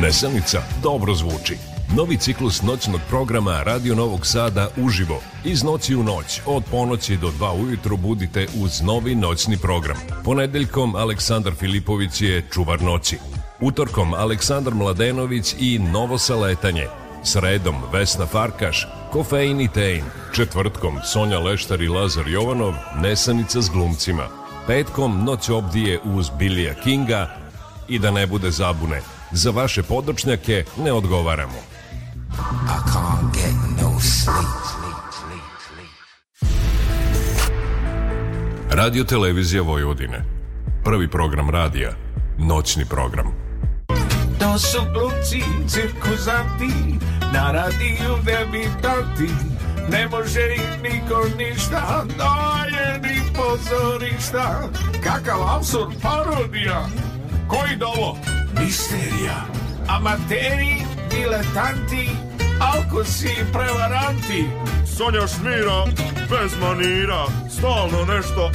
Nesanica dobro zvuči. Novi ciklus noćnog programa Radio Novog Sada uživo. Iz noći u noć, od ponoći do dva ujutru budite uz novi noćni program. Ponedeljkom Aleksandar Filipović je čuvar noći. Utorkom Aleksandar Mladenović i Novo Saletanje. Sredom Vesna Farkaš, Kofein i Tejn. Četvrtkom Sonja Leštar i Lazar Jovanov, Nesanica s glumcima. Petkom Noć obdije uz Bilija Kinga i da ne bude zabune – Za vaše podočnjake ne odgovaramo. I can't get no sleep. Radio Televizija Vojvodine. Prvi program radija. Noćni program. To su gluci, cirkuzanti, na radiju debitanti. Ne može im niko ništa, daje ni pozorišta. Kakav absurd parodija. Koji dovo? Misterija. Amateri, diletanti, alkosi i prevaranti. Sonja šmira, bez manira, stalno nešto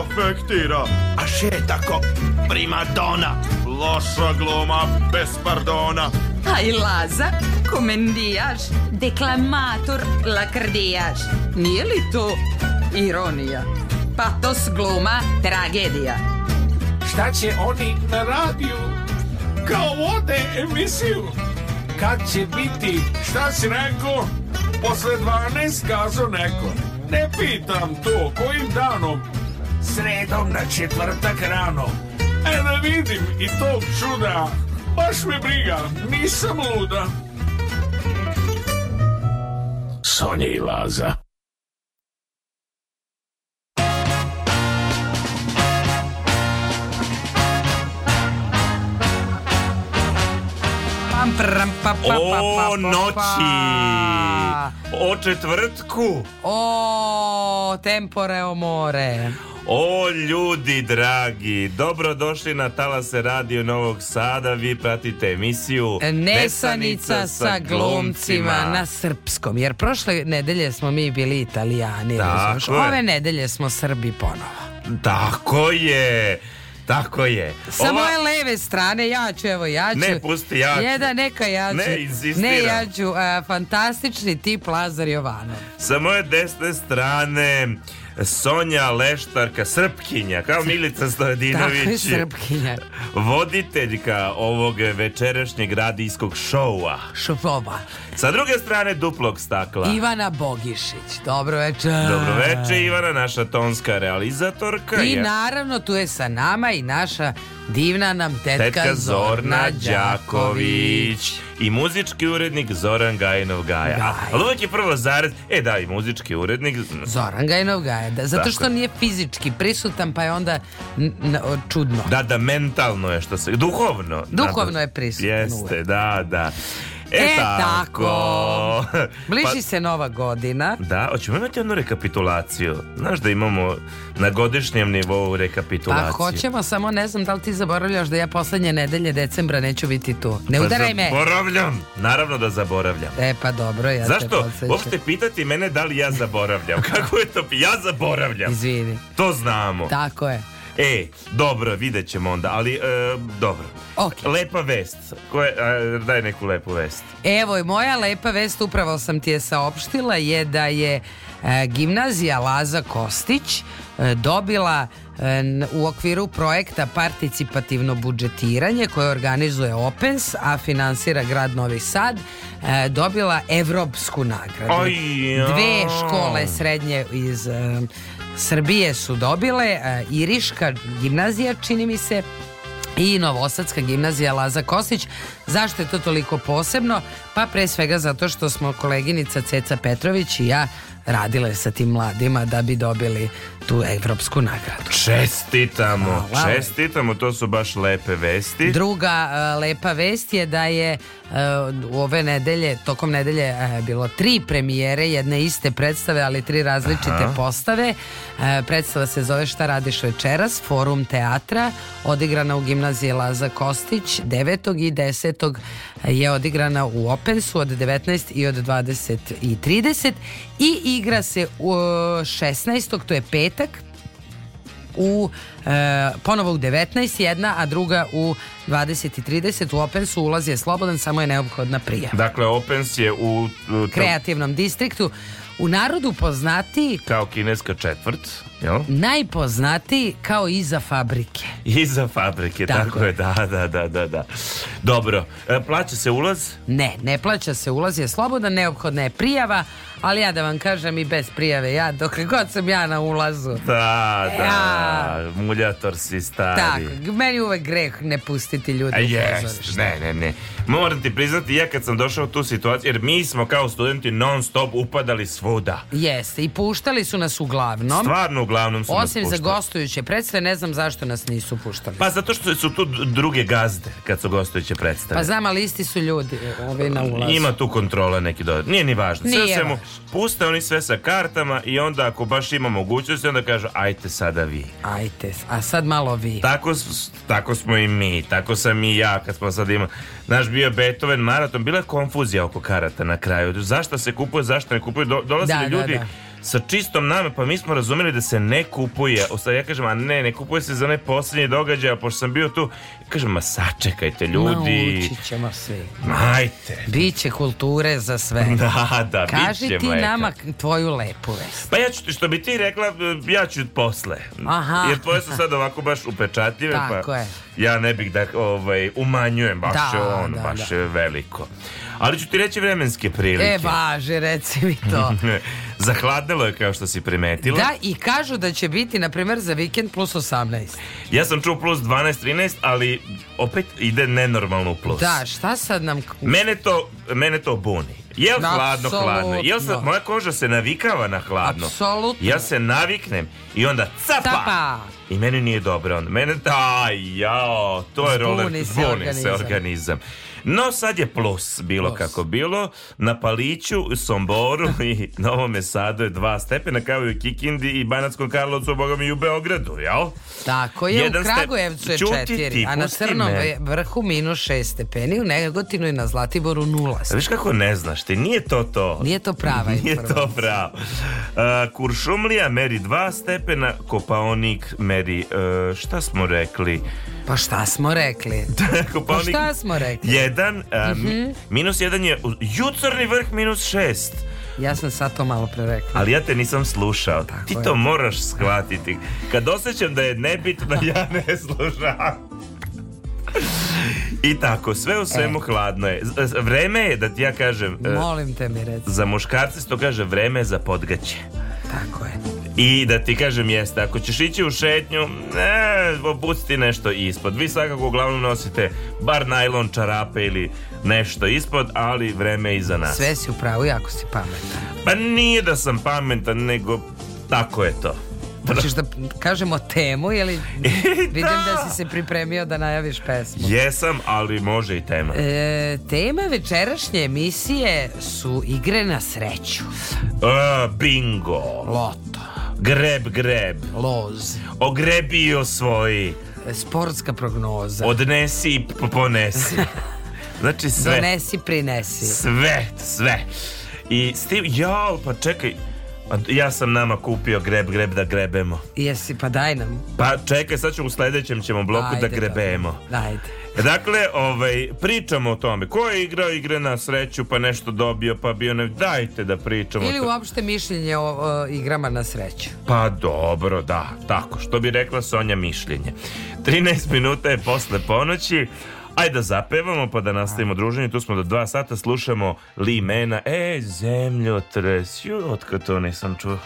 afektira. A še je tako primadona, loša gluma bez pardona. A Laza, komendijaš, deklamator, lakrdijaš. Nije li to ironija? Patos gluma, tragedija. Šta će oni na radiju? kao vode emisiju. Kad će biti, šta si rekao? Posle 12 kazo neko. Ne pitam to, kojim danom? Sredom na četvrtak rano. E da vidim i tog čuda. Baš me briga, nisam luda. Sonja i Laza. Pam, pram, pa, pa, pa, pa, o pa, noći, pa. o četvrtku, o tempore o more. O ljudi dragi, Dobrodošli došli na Talase Radio Novog Sada, vi pratite emisiju Nesanica, Nesanica sa glumcima na srpskom, jer prošle nedelje smo mi bili italijani, ove nedelje smo Srbi ponovo. Tako je, Tako je. Sa moje leve strane, ja ću, evo, ja ću. Ne, pusti, ja ću. Jedan, neka ja ću. Ne, insistiram. Ne, ja ću. Uh, fantastični tip Lazar Jovanov. Sa moje desne strane... Sonja Leštarka Srpkinja, kao Milica Stojadinović. Tako je Srpkinja. Voditeljka ovog večerašnjeg radijskog šova. Šova. Sa druge strane duplog stakla. Ivana Bogišić. Dobro večer. Dobro večer Ivana, naša tonska realizatorka. I je. naravno tu je sa nama i naša divna nam tetka, tetka Zorna Đaković. I muzički urednik Zoran Gajinov Gaja. Gaj. Ali uvijek je prvo zarez. E da, i muzički urednik. Zoran Gajinov Gaja. Da, zato Tako. što nije fizički prisutan pa je onda čudno. Da, da, mentalno je što se... Duhovno. Duhovno je prisutan. Jeste, uvijek. da, da. E, e tako. tako. Bliži pa, se nova godina. Da, hoćemo imati jednu rekapitulaciju. Znaš da imamo na godišnjem nivou rekapitulaciju. Pa hoćemo, samo ne znam da li ti zaboravljaš da ja poslednje nedelje decembra neću biti tu. Ne pa udaraj me. Zaboravljam. Naravno da zaboravljam. E pa dobro, ja Zašto? te Uopšte pitati mene da li ja zaboravljam. Kako je to? Ja zaboravljam. Izvini. To znamo. Tako je. E, dobro, vidjet ćemo onda, ali e, dobro. Okay. Lepa vest. Koje, a, daj neku lepu vest. Evo i moja lepa vest, upravo sam ti je saopštila, je da je e, gimnazija Laza Kostić e, dobila e, u okviru projekta Participativno budžetiranje koje organizuje OPENS, a finansira grad Novi Sad, e, dobila evropsku nagradu. Dve škole srednje iz e, Srbije su dobile e, Iriška gimnazija, čini mi se, i Novosadska gimnazija Laza Kosić. Zašto je to toliko posebno? Pa pre svega zato što smo koleginica Ceca Petrović i ja radile sa tim mladima da bi dobili tu evropsku nagradu. Čestitamo, Hvala. čestitamo, to su baš lepe vesti. Druga uh, lepa vest je da je e, u ove nedelje, tokom nedelje e, bilo tri premijere, jedne iste predstave, ali tri različite Aha. postave. Predstava se zove Šta radiš večeras, forum teatra, odigrana u gimnaziji Laza Kostić, 9. i 10. je odigrana u Opensu od 19 i od 20 i 30 i igra se u 16. to je 5 petak u e, ponovo u 19 jedna, a druga u 20.30 u Opensu ulaz je slobodan, samo je neophodna prija. Dakle, Opens je u, u e, kreativnom distriktu u narodu poznati kao kineska četvrt Jel? Najpoznatiji kao iza fabrike. Iza fabrike, tako, tako je. Da, da, da, da, da. Dobro, e, plaća se ulaz? Ne, ne plaća se ulaz, je slobodan, neophodna je prijava, ali ja da vam kažem i bez prijave, ja dok god sam ja na ulazu. Da, e, da, ja... muljator si stari. Tako, meni uvek greh ne pustiti ljudi. Yes, ne, ne, ne. Moram ti priznati, ja kad sam došao u tu situaciju, jer mi smo kao studenti non stop upadali svuda. Jeste, i puštali su nas uglavnom. Stvarno uglavnom uglavnom su Osim nas za gostujuće predstave, ne znam zašto nas nisu puštali. Pa zato što su tu druge gazde kad su gostujuće predstave. Pa znam, ali isti su ljudi ovi na ulazu. Ima tu kontrola neki dodat. Nije ni važno. Sve Nije svemu, puste oni sve sa kartama i onda ako baš ima mogućnosti, onda kažu ajte sada vi. Ajte, a sad malo vi. Tako, tako smo i mi, tako sam i ja kad smo sad imali. Naš bio Beethoven maraton, bila je konfuzija oko karata na kraju. Zašto se kupuje, zašto ne kupuje, Do, dolazili da, da, ljudi... Da, da sa čistom nama, pa mi smo razumeli da se ne kupuje. O, sad ja kažem, a ne, ne kupuje se za ne posljednji događaj, a pošto sam bio tu, kažem, ma sačekajte ljudi. Naučit ćemo sve. Majte. Biće kulture za sve. Da, da, Kaži biće, ti majka. nama tvoju lepu vest. Pa ja ću, što bi ti rekla, ja ću posle. Aha. Jer tvoje su sad ovako baš upečatljive, pa Tako pa je. ja ne bih da ovaj, umanjujem, baš da, je on, da, baš da. je veliko. Ali ću ti reći vremenske prilike. E, važe, reci mi to. Zahladnelo je kao što si primetila. Da, i kažu da će biti, na primer, za vikend plus 18. Ja sam čuo plus 12, 13, ali opet ide nenormalno plus. Da, šta sad nam... Mene to, mene to buni. Jel Absolutno. hladno, hladno? Jel se, moja koža se navikava na hladno. Apsolutno. Ja se naviknem i onda capa. Tapa. I meni nije dobro Mene, aj, jao, to je roller. Zbuni organizam. Se organizam. No sad je plus bilo plus. kako bilo. Na Paliću, Somboru i Novome Sadu je dva stepena kao i u Kikindi i Banatskom Karlovcu, Boga i u Beogradu, jel? Tako je, Jedan u Kragujevcu je četiri, ti, a na Crnom me. vrhu minus šest stepeni, u Negotinu i na Zlatiboru nula stepeni. Viš kako ne znaš ti, nije to to. Nije to prava Nije informacija. to pravo. Uh, Kuršumlija meri dva stepena, Kopaonik meri, uh, šta smo rekli, Pa šta smo rekli? Tako, pa, pa šta oni... smo rekli? Jedan, a, uh -huh. minus jedan je jucrni vrh minus šest. Ja sam sad to malo pre rekla. Ali ja te nisam slušao. Tako Ti je. to moraš shvatiti. Kad osjećam da je nebitno, ja ne slušam. I tako, sve u svemu e. hladno je. Vreme je, da ti ja kažem... E, Molim te mi reci. Za muškarce se to kaže vreme za podgaće. Tako je. I da ti kažem jeste, ako ćeš ići u šetnju, ne, obuciti nešto ispod. Vi svakako uglavnom nosite bar najlon, čarape ili nešto ispod, ali vreme je iza nas. Sve si upravo, jako si pametan. Pa nije da sam pametan, nego tako je to. Hoćeš da kažemo temu ili e, vidim da. da si se pripremio da najaviš pesmu. Jesam, ali može i tema. E, tema večerašnje emisije su igre na sreću. E, bingo. Loto. Greb, greb. Loz. Ogrebio svoji. E, sportska prognoza. Odnesi i ponesi. Znači sve. Donesi, prinesi. Sve, sve. I s tim, jao, pa čekaj, Pa ja sam nama kupio greb, greb da grebemo. Jesi, pa daj nam. Pa čekaj, sad ćemo u sledećem ćemo bloku da Ajde, da grebemo. Dajde. Dakle, ovaj, pričamo o tome. Ko je igrao igre na sreću, pa nešto dobio, pa bio ne... Dajte da pričamo. Ili uopšte mišljenje o, o igrama na sreću. Pa dobro, da. Tako, što bi rekla Sonja mišljenje. 13 minuta je posle ponoći. Ajde da zapevamo pa da nastavimo druženje. Tu smo do dva sata, slušamo Limena. E, zemljotres, ju, otko to nisam čuo.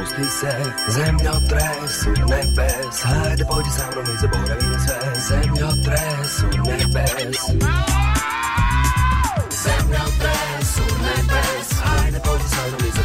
pusti se, zemětresu nebes, hej, pojď za mnou, my se boravíme se, zemětresu nebes. Zemětresu nebes, hej, pojď za mnou, my se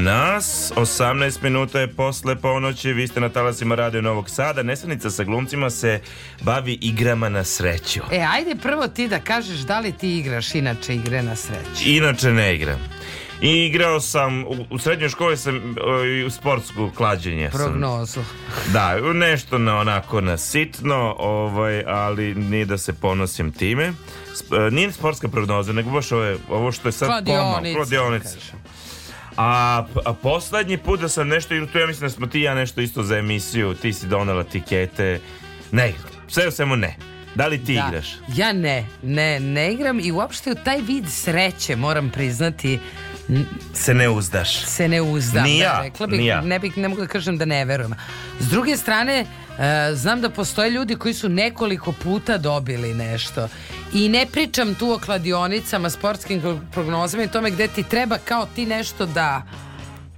nas. 18 minuta je posle ponoći, vi ste na talasima Radio Novog Sada. Nesanica sa glumcima se bavi igrama na sreću. E, ajde prvo ti da kažeš da li ti igraš inače igre na sreću. Inače ne igram. I igrao sam, u, u srednjoj školi sam i u sportsku klađenje Prognozu. Sam. Da, nešto na onako na sitno, ovaj, ali nije da se ponosim time. Sp, e, nije sportska prognoza, nego baš ove, ovo što je sad pomal. Kladionica. Da A, a poslednji put da sam nešto, jer tu ja mislim da smo ti ja nešto isto za emisiju, ti si donela tikete, ne sve u svemu ne. Da li ti da. igraš? Ja ne, ne, ne igram i uopšte u taj vid sreće moram priznati se ne uzdaš. Se ne uzdam. Ni da, ja, da, rekla bih, ni ja. Ne, bih, ne mogu da kažem da ne verujem. S druge strane, uh, znam da postoje ljudi koji su nekoliko puta dobili nešto I ne pričam tu o kladionicama, sportskim prognozama i tome gde ti treba kao ti nešto da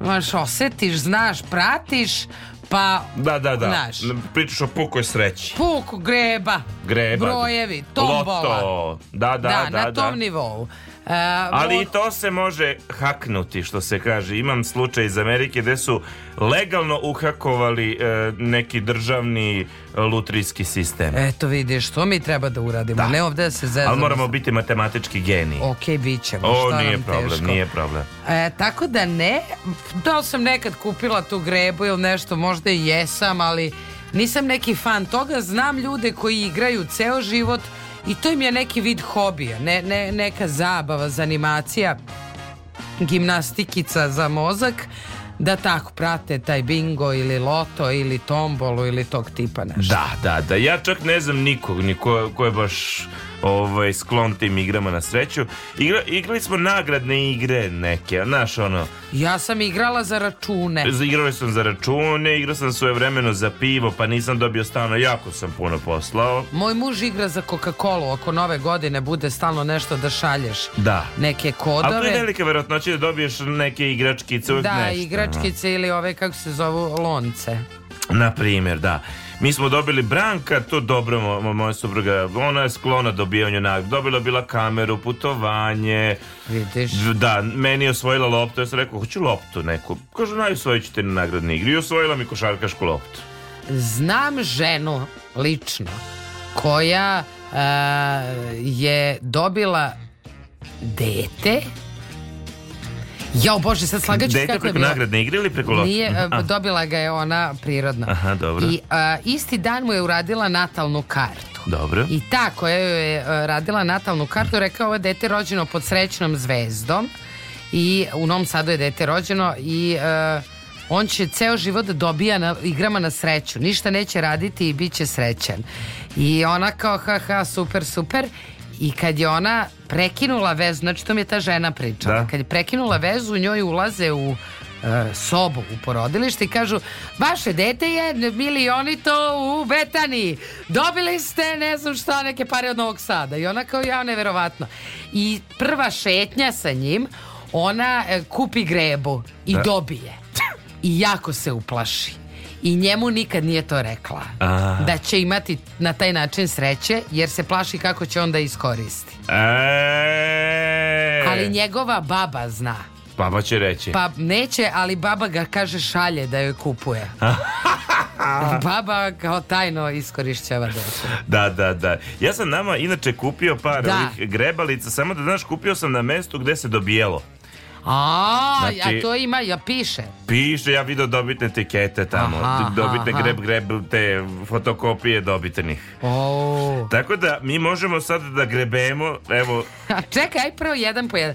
maš, osetiš, znaš, pratiš, pa... Da, da, da. Znaš, Pričaš o pukoj sreći. Puku, greba. Greba. Brojevi, tombola. Loto. Da, da, da. Da, na da. tom da. nivou. E, ali i to se može haknuti što se kaže. Imam slučaj iz Amerike gdje su legalno uhakovali e, neki državni e, lutrijski sistem. Eto vidiš, što mi treba da uradimo. Da. Ne ovdje se zezamo. Ali moramo biti matematički geni. Ok, bit ćemo. O, šta nije problem, teško? nije problem. E, tako da ne, da sam nekad kupila tu grebu ili nešto, možda i jesam, ali nisam neki fan toga. Znam ljude koji igraju ceo život, i to im je neki vid hobija, ne, ne, neka zabava, zanimacija, gimnastikica za mozak da tako prate taj bingo ili loto ili tombolu ili tog tipa nešto. Da, da, da. Ja čak ne znam nikog, niko ko je baš ovaj, sklon tim igrama na sreću. Igra, igrali smo nagradne igre neke, znaš ono. Ja sam igrala za račune. Igrao sam za račune, igrao sam svoje vremeno za pivo, pa nisam dobio stano, jako sam puno poslao. Moj muž igra za Coca-Cola, ako nove godine bude stalno nešto da šalješ. Da. Neke kodove. Ali to je velika verotnoća da dobiješ neke igračkice, uvijek da, nešto. Da, igračkice ili ove, kako se zovu, lonce. Na primjer, da. Mi smo dobili Branka, to dobro mo, moja supruga, ona je sklona dobijanju nagrada. Dobila bila kameru, putovanje. Vidiš. Da, meni je osvojila loptu, ja sam rekao, hoću loptu neku. Kažu, naj ćete na nagradni igri. I osvojila mi košarkašku loptu. Znam ženu, lično, koja a, je dobila dete Jao bože, sad slagaću Dete kako je preko bilo. nagradne igre ili preko lopte? Nije, A. E, dobila ga je ona prirodno. Aha, dobro. I a, e, isti dan mu je uradila natalnu kartu. Dobro. I ta koja je e, radila natalnu kartu rekao ovo dete rođeno pod srećnom zvezdom i u Novom Sadu je dete rođeno i e, on će ceo život da dobija na igrama na sreću. Ništa neće raditi i bit će srećan. I ona kao ha ha super super i kad je ona prekinula vezu, znači to mi je ta žena pričala, da. kad je prekinula vezu, njoj ulaze u e, sobu u porodilište i kažu vaše dete je milioni to u Betani dobili ste ne znam šta neke pare od Novog Sada i ona kao ja neverovatno i prva šetnja sa njim ona e, kupi grebu i da. dobije i jako se uplaši i njemu nikad nije to rekla A. da će imati na taj način sreće jer se plaši kako će onda iskoristi e. ali njegova baba zna baba će reći pa neće ali baba ga kaže šalje da joj kupuje Baba kao tajno iskorišćava došle. Da, da, da. Ja sam nama inače kupio par da. grebalica, samo da znaš, kupio sam na mestu gde se dobijelo. A, znači, a to ima, ja piše. Piše, ja vidio dobitne tikete tamo. Aha, dobitne aha. greb, greb, te fotokopije dobitnih. Oh. Tako da mi možemo sad da grebemo, evo... Čekaj, aj prvo jedan po jedan.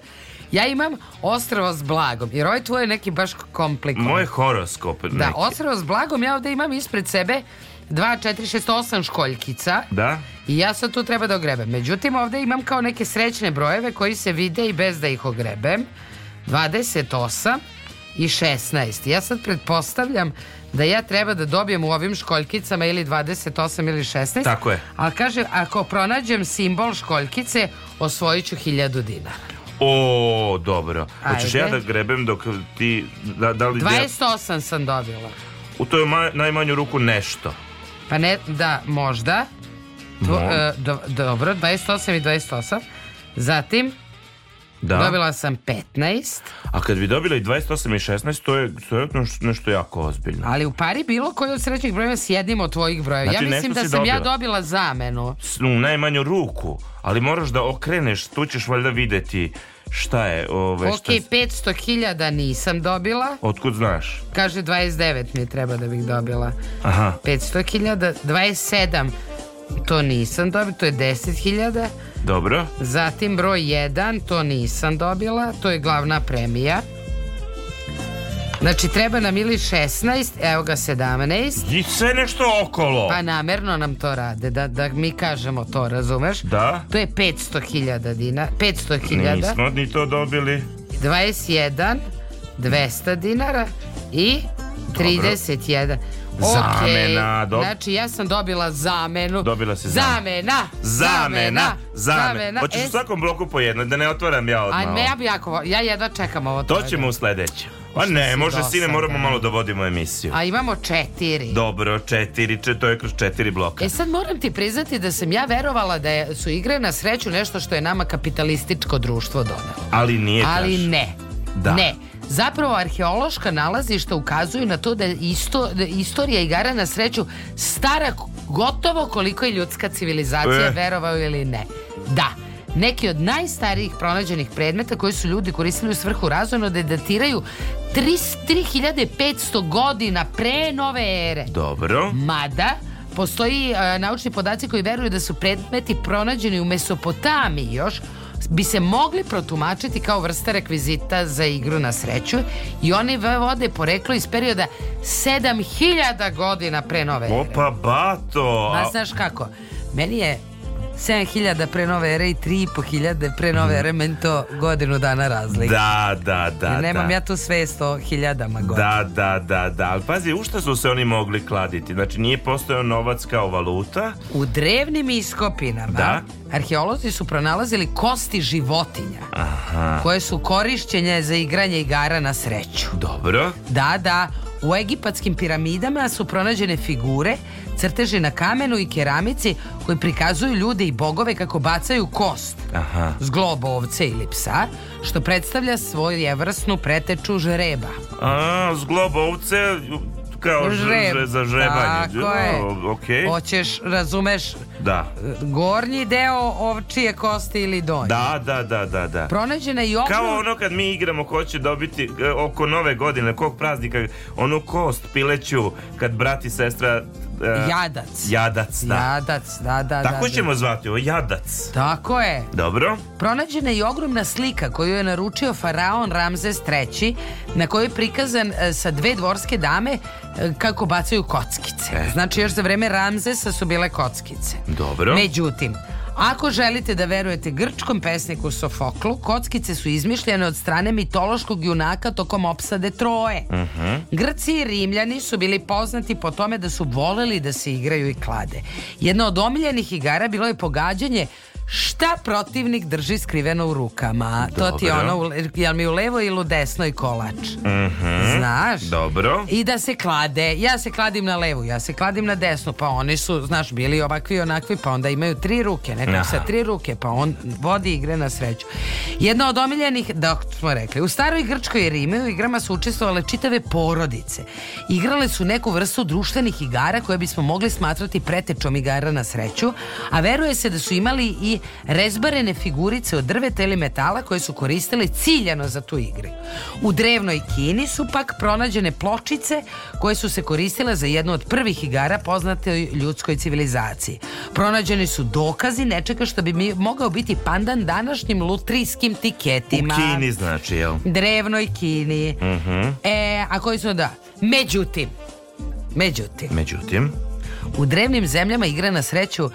Ja imam Ostrovo s blagom, jer ovaj tvoj je neki baš komplikovan. Moj horoskop. Da, neki. Da, Ostrovo s blagom ja ovde imam ispred sebe 2, 4, 6, 8 školjkica. Da. I ja sad tu treba da ogrebem. Međutim, ovde imam kao neke srećne brojeve koji se vide i bez da ih ogrebem. 28 i 16. Ja sad pretpostavljam da ja treba da dobijem u ovim školjkicama ili 28 ili 16. Tako je. Ali kaže, ako pronađem simbol školjkice, osvojit ću 1000 dinara. O, dobro. Ajde. Hoćeš ja da grebem dok ti... Da, da li 28 ja... sam dobila. U toj ma, najmanju ruku nešto. Pa ne, da, možda. Mo. Do, e, do, dobro, 28 i 28. Zatim, Da. Dobila sam 15. A kad bi dobila i 28 i 16, to je sretno nešto jako ozbiljno. Ali u pari bilo koji od srećnih brojeva s jednim od tvojih brojeva. Znači, ja mislim da sam dobila. ja dobila zamenu. U najmanju ruku, ali moraš da okreneš, tu ćeš valjda videti šta je. Ove, ok, šta... 500.000 nisam dobila. Otkud znaš? Kaže 29 mi treba da bih dobila. Aha. 500.000, 27 To nisam dobila, to je 10.000. Dobro. Zatim broj 1, to nisam dobila, to je glavna premija. Znači treba nam ili 16, evo ga 17. I sve nešto okolo. Pa namerno nam to rade, da, da mi kažemo to, razumeš? Da. To je 500.000 dinara, 500.000. Nismo ni to dobili. 21, 200 dinara i 31. Dobro. Zamena. Okay. Do... Znači, ja sam dobila zamenu. Dobila si Zamena. Zamena. Zamena. zamena. Hoćeš es... u svakom bloku po jedno, da ne otvaram ja odmah. A ja bi jako, ja jedva čekam ovo. To ćemo u sledećem. Pa ne, može sine, moramo malo da vodimo emisiju. A imamo četiri. Dobro, četiri, če, to je kroz četiri bloka. E sad moram ti priznati da sam ja verovala da je, su igre na sreću nešto što je nama kapitalističko društvo donelo. Ali nije, Ali kaš. ne. Da. Ne. Zapravo, arheološka nalazišta ukazuju na to da je isto, da istorija igara na sreću stara gotovo koliko je ljudska civilizacija, e. verovao ili ne. Da, neki od najstarijih pronađenih predmeta koji su ljudi koristili u svrhu razvojno da datiraju 3500 godina pre nove ere. Dobro. Mada, postoji e, naučni podaci koji veruju da su predmeti pronađeni u Mesopotamiji još bi se mogli protumačiti kao vrsta rekvizita za igru na sreću i oni vode poreklo iz perioda 7000 godina pre nove ere. Opa, bato! Ma znaš kako, meni je 7000 pre nove ere i 3500 pre nove mhm. ere, meni to godinu dana razlika. Da, da, da. Jer nemam da. ja tu svest o hiljadama godina. Da, da, da, da. Ali pazi, u što su se oni mogli kladiti? Znači, nije postojao novac kao valuta. U drevnim iskopinama da. arheolozi su pronalazili kosti životinja Aha. koje su korišćenje za igranje igara na sreću. Dobro. Da, da. U egipatskim piramidama su pronađene figure, crteži na kamenu i keramici koji prikazuju ljude i bogove kako bacaju kost Aha. zglobo ovce ili psa, što predstavlja svoju svojevrsnu preteču žreba. A, zglobo ovce kao Žreb, žre, za žrebanje. Tako je. Hoćeš, razumeš, Da. Gornji deo ovčije kosti ili donji. Da, da, da, da, da. Pronađena i obnova... Kao ono kad mi igramo ko će dobiti e, oko nove godine, kog praznika, onu kost pileću kad brat i sestra Uh, jadac. Jadac, da. Jadac, da, da. da Tako da, ćemo da. zvati, ovo jadac. Tako je. Dobro. Pronađena je i ogromna slika koju je naručio faraon Ramzes III, na kojoj je prikazan e, sa dve dvorske dame kako bacaju kockice. E. Znači, još za vreme Ramzesa su bile kockice. Dobro. Međutim, ako želite da verujete grčkom pesniku Sofoklu, kockice su izmišljene od strane mitološkog junaka tokom opsade Troje. Uh mhm. -huh. Grci i Rimljani su bili poznati po tome da su voleli da se igraju i klade. Jedna od omiljenih igara bilo je pogađanje šta protivnik drži skriveno u rukama. Dobro. To ti je ono, jel mi u levo ili u desnoj kolač? Mm -hmm. Znaš? Dobro. I da se klade. Ja se kladim na levu, ja se kladim na desnu, pa oni su, znaš, bili ovakvi i onakvi, pa onda imaju tri ruke, neko sa tri ruke, pa on vodi igre na sreću. Jedna od omiljenih, da smo rekli, u staroj Grčkoj i Rime u igrama su učestvovale čitave porodice. Igrale su neku vrstu društvenih igara koje bismo mogli smatrati pretečom igara na sreću, a veruje se da su imali i rezbarene figurice od drveta ili metala koje su koristile ciljano za tu igru. U drevnoj Kini su pak pronađene pločice koje su se koristile za jednu od prvih igara poznate ljudskoj civilizaciji. Pronađeni su dokazi nečega što bi mi mogao biti pandan današnjim lutrijskim tiketima. U Kini znači, jel? Drevnoj Kini. Uh mhm. -huh. E, a koji su da? Međutim, međutim, međutim, U drevnim zemljama igra na sreću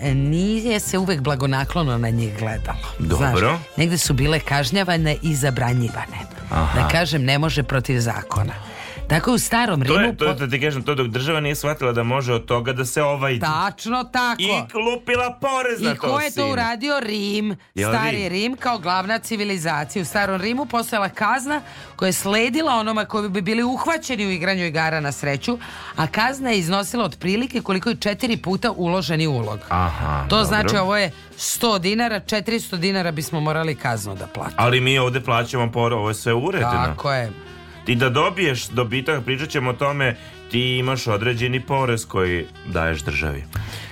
e, nije se uvek blagonaklono na njih gledalo. Dobro. Znaš, negde su bile kažnjavane i zabranjivane. Da Aha. Da kažem, ne može protiv zakona. Aha. Tako u starom Rimu... To je, to, da ti kažem, to dok država nije shvatila da može od toga da se ovaj... Tačno tako. I lupila porez I na to, I ko je to uradio? Rim. Jel Stari Rim? Rim? kao glavna civilizacija. U starom Rimu postojala kazna koja je sledila onoma koji bi bili uhvaćeni u igranju igara na sreću, a kazna je iznosila otprilike koliko je četiri puta uloženi ulog. Aha, to dobro. znači ovo je 100 dinara, 400 dinara bismo morali kaznu da platimo. Ali mi ovde plaćamo poro, ovo je sve uredno. Tako je. Ti da dobiješ dobitak, pričat ćemo o tome, ti imaš određeni porez koji daješ državi.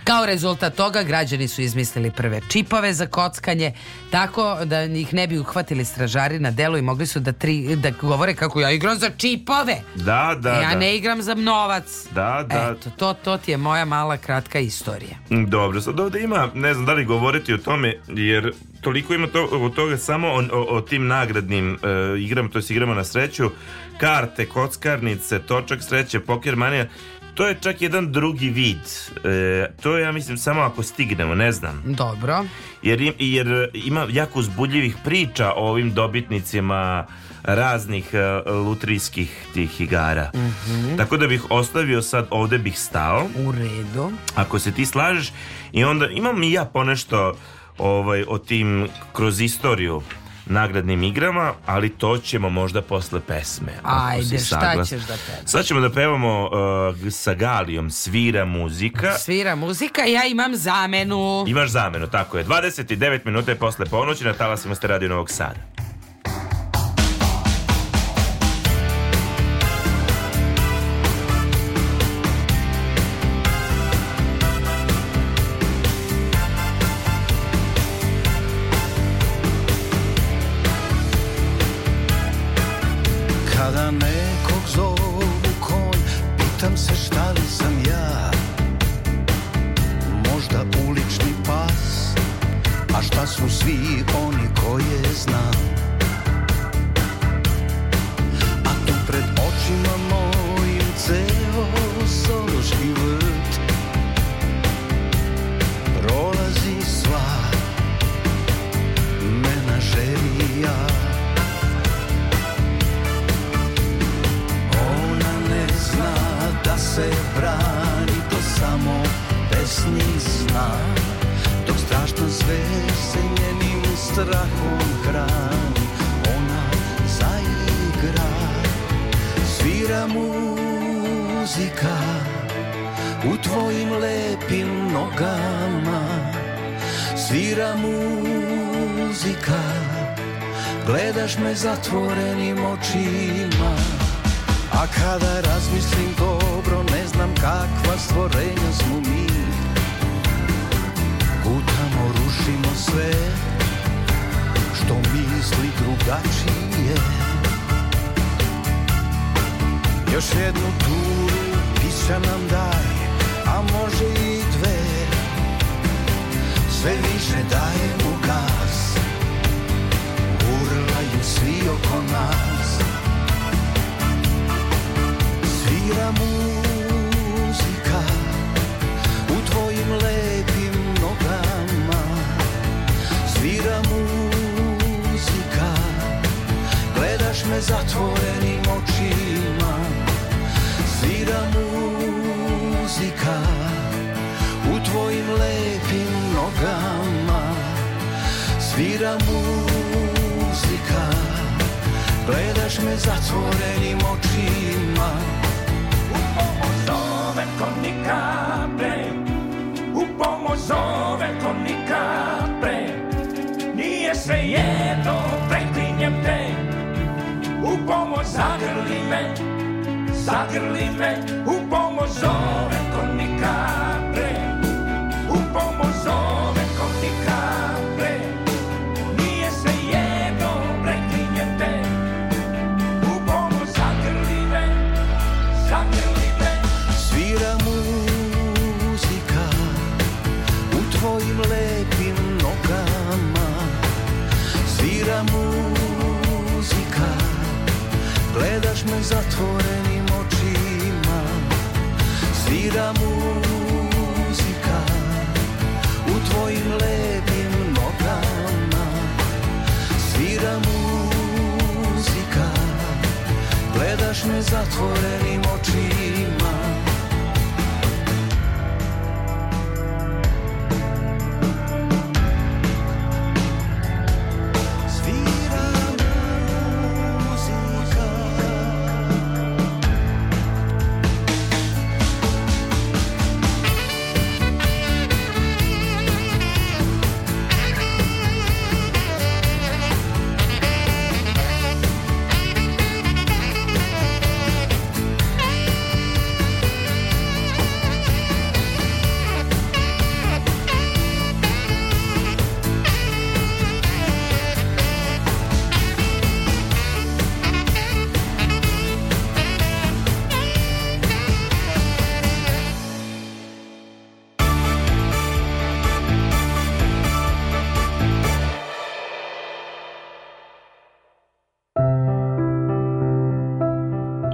Kao rezultat toga građani su izmislili prve čipove za kockanje, tako da ih ne bi uhvatili stražari na delu i mogli su da, tri, da govore kako ja igram za čipove. Da, da, Ja da. ne igram za novac. Da, da. Eto, to, to ti je moja mala kratka istorija. Mm, dobro, sad ovde ima, ne znam da li govoriti o tome, jer toliko ima to, od toga samo o, o, o tim nagradnim e, eh, igrama, to jest igramo na sreću, karte, kockarnice, točak sreće, poker manija, To je čak jedan drugi vid. E, to je, ja mislim, samo ako stignemo, ne znam. Dobro. Jer, jer ima jako uzbudljivih priča o ovim dobitnicima raznih e, lutrijskih tih igara. Mm -hmm. Tako da bih ostavio sad, ovde bih stao. U redu. Ako se ti slažeš. I onda imam i ja ponešto ovaj, o tim kroz istoriju nagradnim igrama, ali to ćemo možda posle pesme. Ajde, šta ćeš da pevaš? Sad ćemo da pevamo uh, sa Galijom, svira muzika. Svira muzika, ja imam zamenu. Imaš zamenu, tako je. 29 minuta je posle ponoći na talasima ste radio Novog Sada. fugir com what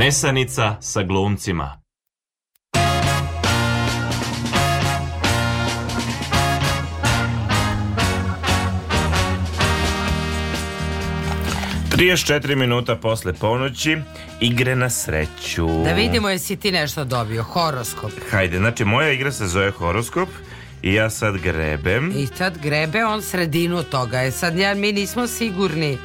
Nesanica sa glumcima četiri minuta posle ponoći igre na sreću. Da vidimo jesi ti nešto dobio, horoskop. Hajde, znači moja igra se zove horoskop i ja sad grebem. I sad grebe on sredinu toga, e sad ja, mi nismo sigurni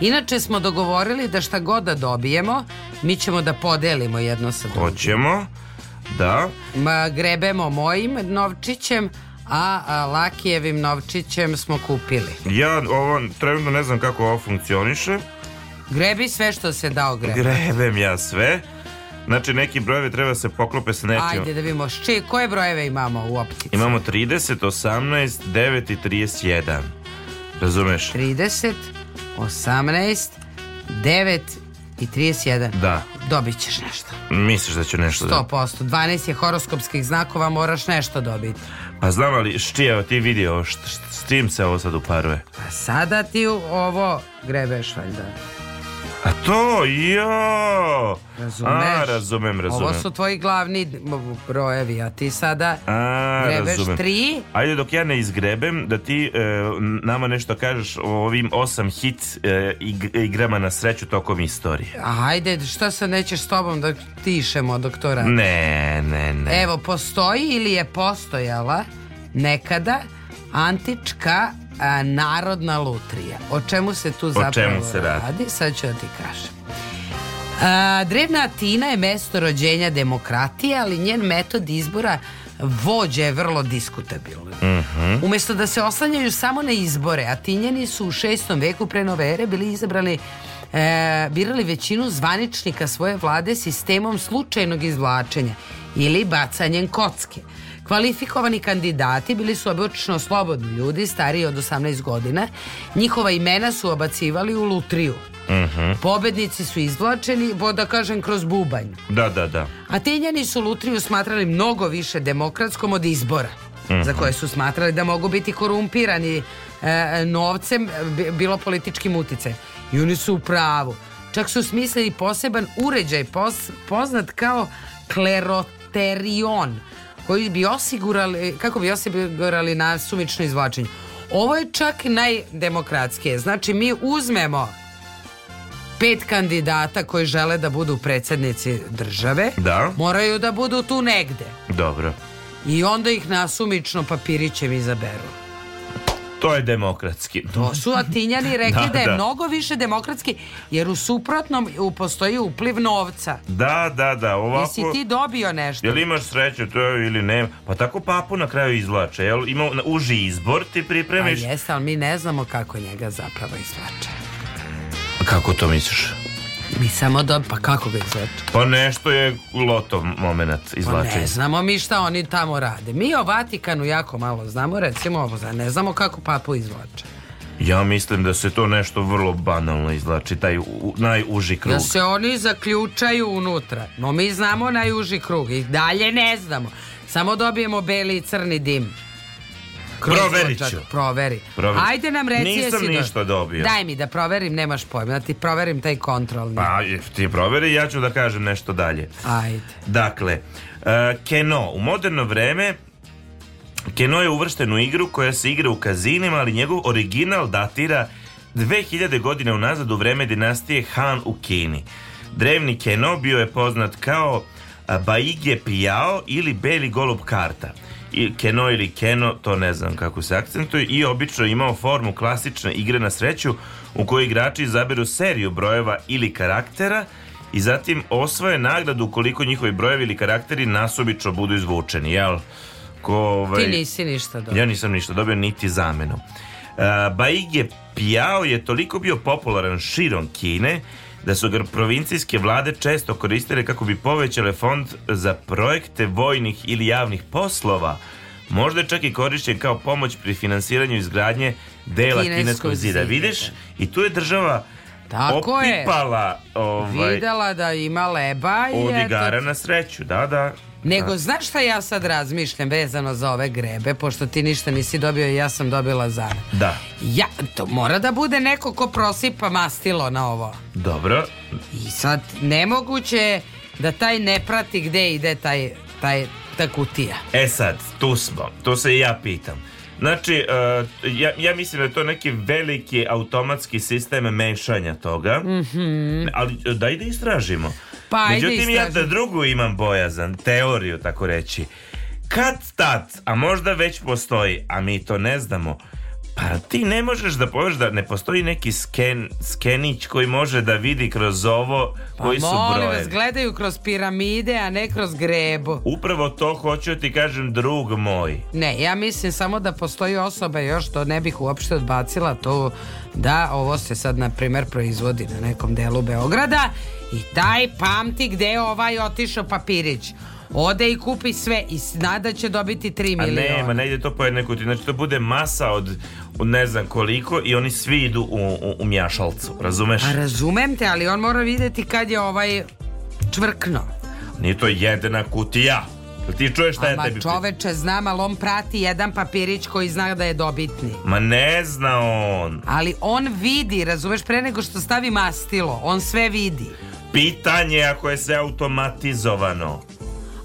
Inače smo dogovorili da šta god da dobijemo, mi ćemo da podelimo jedno sa drugim. Hoćemo, da. Ma, grebemo mojim novčićem, a, a Lakijevim novčićem smo kupili. Ja ovo trenutno ne znam kako ovo funkcioniše. Grebi sve što se da ogrebe. Grebem ja sve. Znači neki brojevi treba se poklope sa nečim. Ajde da vidimo. Či, koje brojeve imamo u optici? Imamo 30, 18, 9 i 31. Razumeš? 30, 18, 9 i 31. Da. Dobit ćeš nešto. Misliš da ću nešto dobiti? 100%. 12 je horoskopskih znakova, moraš nešto dobiti. Pa znam ali štija ti vidio, št, s tim se ovo sad uparuje. Pa sada ti ovo grebeš valjda. A to, jo! Razumeš? A, razumem, razumem. Ovo su tvoji glavni brojevi, a ti sada a, grebeš razumem. tri. Ajde, dok ja ne izgrebem, da ti e, nama nešto kažeš o ovim osam hit e, igrama na sreću tokom istorije. Ajde, šta se nećeš s tobom da tišemo doktora? Ne, ne, ne. Evo, postoji ili je postojala nekada antička a, Narodna lutrija. O čemu se tu zapravo čemu se radi? radi? Sad ću da ti kažem. A, Drevna Atina je mesto rođenja demokratije, ali njen metod izbora vođe je vrlo diskutabilan. Mm -hmm. Umesto da se oslanjaju samo na izbore, Atinjani su u šestom veku pre nove ere bili izabrali e, birali većinu zvaničnika svoje vlade sistemom slučajnog izvlačenja ili bacanjem kocke. Kvalifikovani kandidati bili su obično slobodni ljudi stariji od 18 godina. Njihova imena su obacivali u lutriju. Uh mhm. -huh. Pobednici su izvlačeni, bo da kažem, kroz bubanj. Da, da, da. Atenjani su lutriju smatrali mnogo više demokratskom od izbora. Uh -huh. za mhm. koje su smatrali da mogu biti korumpirani e, novcem, bilo političkim utice I oni su u pravu. Čak su smislili poseban uređaj poz, poznat kao kleroterion koji bi osigurali, kako bi osigurali na sumično izvlačenje. Ovo je čak najdemokratskije. Znači, mi uzmemo pet kandidata koji žele da budu predsjednici države. Da. Moraju da budu tu negde. Dobro. I onda ih nasumično papirićem izaberu to je demokratski. To su Atinjani rekli da, da je da. mnogo više demokratski, jer u suprotnom postoji upliv novca. Da, da, da. Ovako, Jesi ti dobio nešto? Jel imaš sreću to ili ne? Pa tako papu na kraju izvlače. Jel ima uži izbor ti pripremiš? Pa jeste, ali mi ne znamo kako njega zapravo izvlače. Kako to misliš? Mi samo da, pa kako ga izvetu? Pa nešto je lotov moment izvlačenja. Pa ne znamo mi šta oni tamo rade. Mi o Vatikanu jako malo znamo, recimo ovo, ne znamo kako papu izvlače. Ja mislim da se to nešto vrlo banalno izvlači, taj u, najuži krug. Da se oni zaključaju unutra, no mi znamo najuži krug i dalje ne znamo. Samo dobijemo beli i crni dim. Proverit Proveri. Proveri. Ajde nam reci Nisam ništa do... dobio. Daj mi da proverim, nemaš pojma, da ti proverim taj kontrolni. Pa ti proveri, ja ću da kažem nešto dalje. Ajde. Dakle, uh, Keno, u moderno vreme Keno je uvršten u igru koja se igra u kazinima, ali njegov original datira 2000 godina unazad u vreme dinastije Han u Kini. Drevni Keno bio je poznat kao Baige Pijao ili Beli Golub Karta i keno ili keno, to ne znam kako se akcentuje, i obično imao formu klasične igre na sreću u kojoj igrači izaberu seriju brojeva ili karaktera i zatim osvoje nagradu ukoliko njihovi brojevi ili karakteri nasubično budu izvučeni, jel? Ko, ovaj, Ti nisi ništa dobio. Ja nisam ništa dobio, niti zamenu. Uh, Baige Piao je toliko bio popularan širom Kine da su ga provincijske vlade često koristile kako bi povećale fond za projekte vojnih ili javnih poslova, možda je čak i korišćen kao pomoć pri finansiranju izgradnje dela kineskog, kineskog zida. Vidiš? I tu je država tako opipala, je. Ovaj, Videla da ima leba i od igara na sreću, da, da. Nego, da. znaš šta ja sad razmišljam vezano za ove grebe, pošto ti ništa nisi dobio i ja sam dobila zara. Da. Ja, to mora da bude neko ko prosipa mastilo na ovo. Dobro. I sad, nemoguće je da taj ne prati gde ide taj, taj, ta kutija. E sad, tu smo. Tu se i ja pitam. Znači, uh, ja, ja mislim da je to neki veliki automatski sistem mešanja toga, mhm. ali e, da ide istražimo. Pa, ajde Međutim, ja da drugu imam bojazan, teoriju, tako reći. Kad tad, a možda već postoji, a mi to ne znamo, Pa ti ne možeš da poveš da ne postoji neki sken, skenić koji može da vidi kroz ovo pa koji su brojevi. Pa molim gledaju kroz piramide, a ne kroz grebo. Upravo to hoću da ti kažem drug moj. Ne, ja mislim samo da postoji osoba još, to ne bih uopšte odbacila to da ovo se sad na primer proizvodi na nekom delu Beograda i taj pamti gde je ovaj otišao papirić ode i kupi sve i zna da će dobiti 3 miliona. A nema, ne ide to po jednoj kutiji. Znači to bude masa od, ne znam koliko i oni svi idu u, u, u mjašalcu, razumeš? A razumem te, ali on mora videti kad je ovaj čvrkno. Nije to jedina kutija. Ti čuješ šta je tebi... Ma čoveče, znam, ali on prati jedan papirić koji zna da je dobitni. Ma ne zna on. Ali on vidi, razumeš, pre nego što stavi mastilo, on sve vidi. Pitanje ako je sve automatizovano.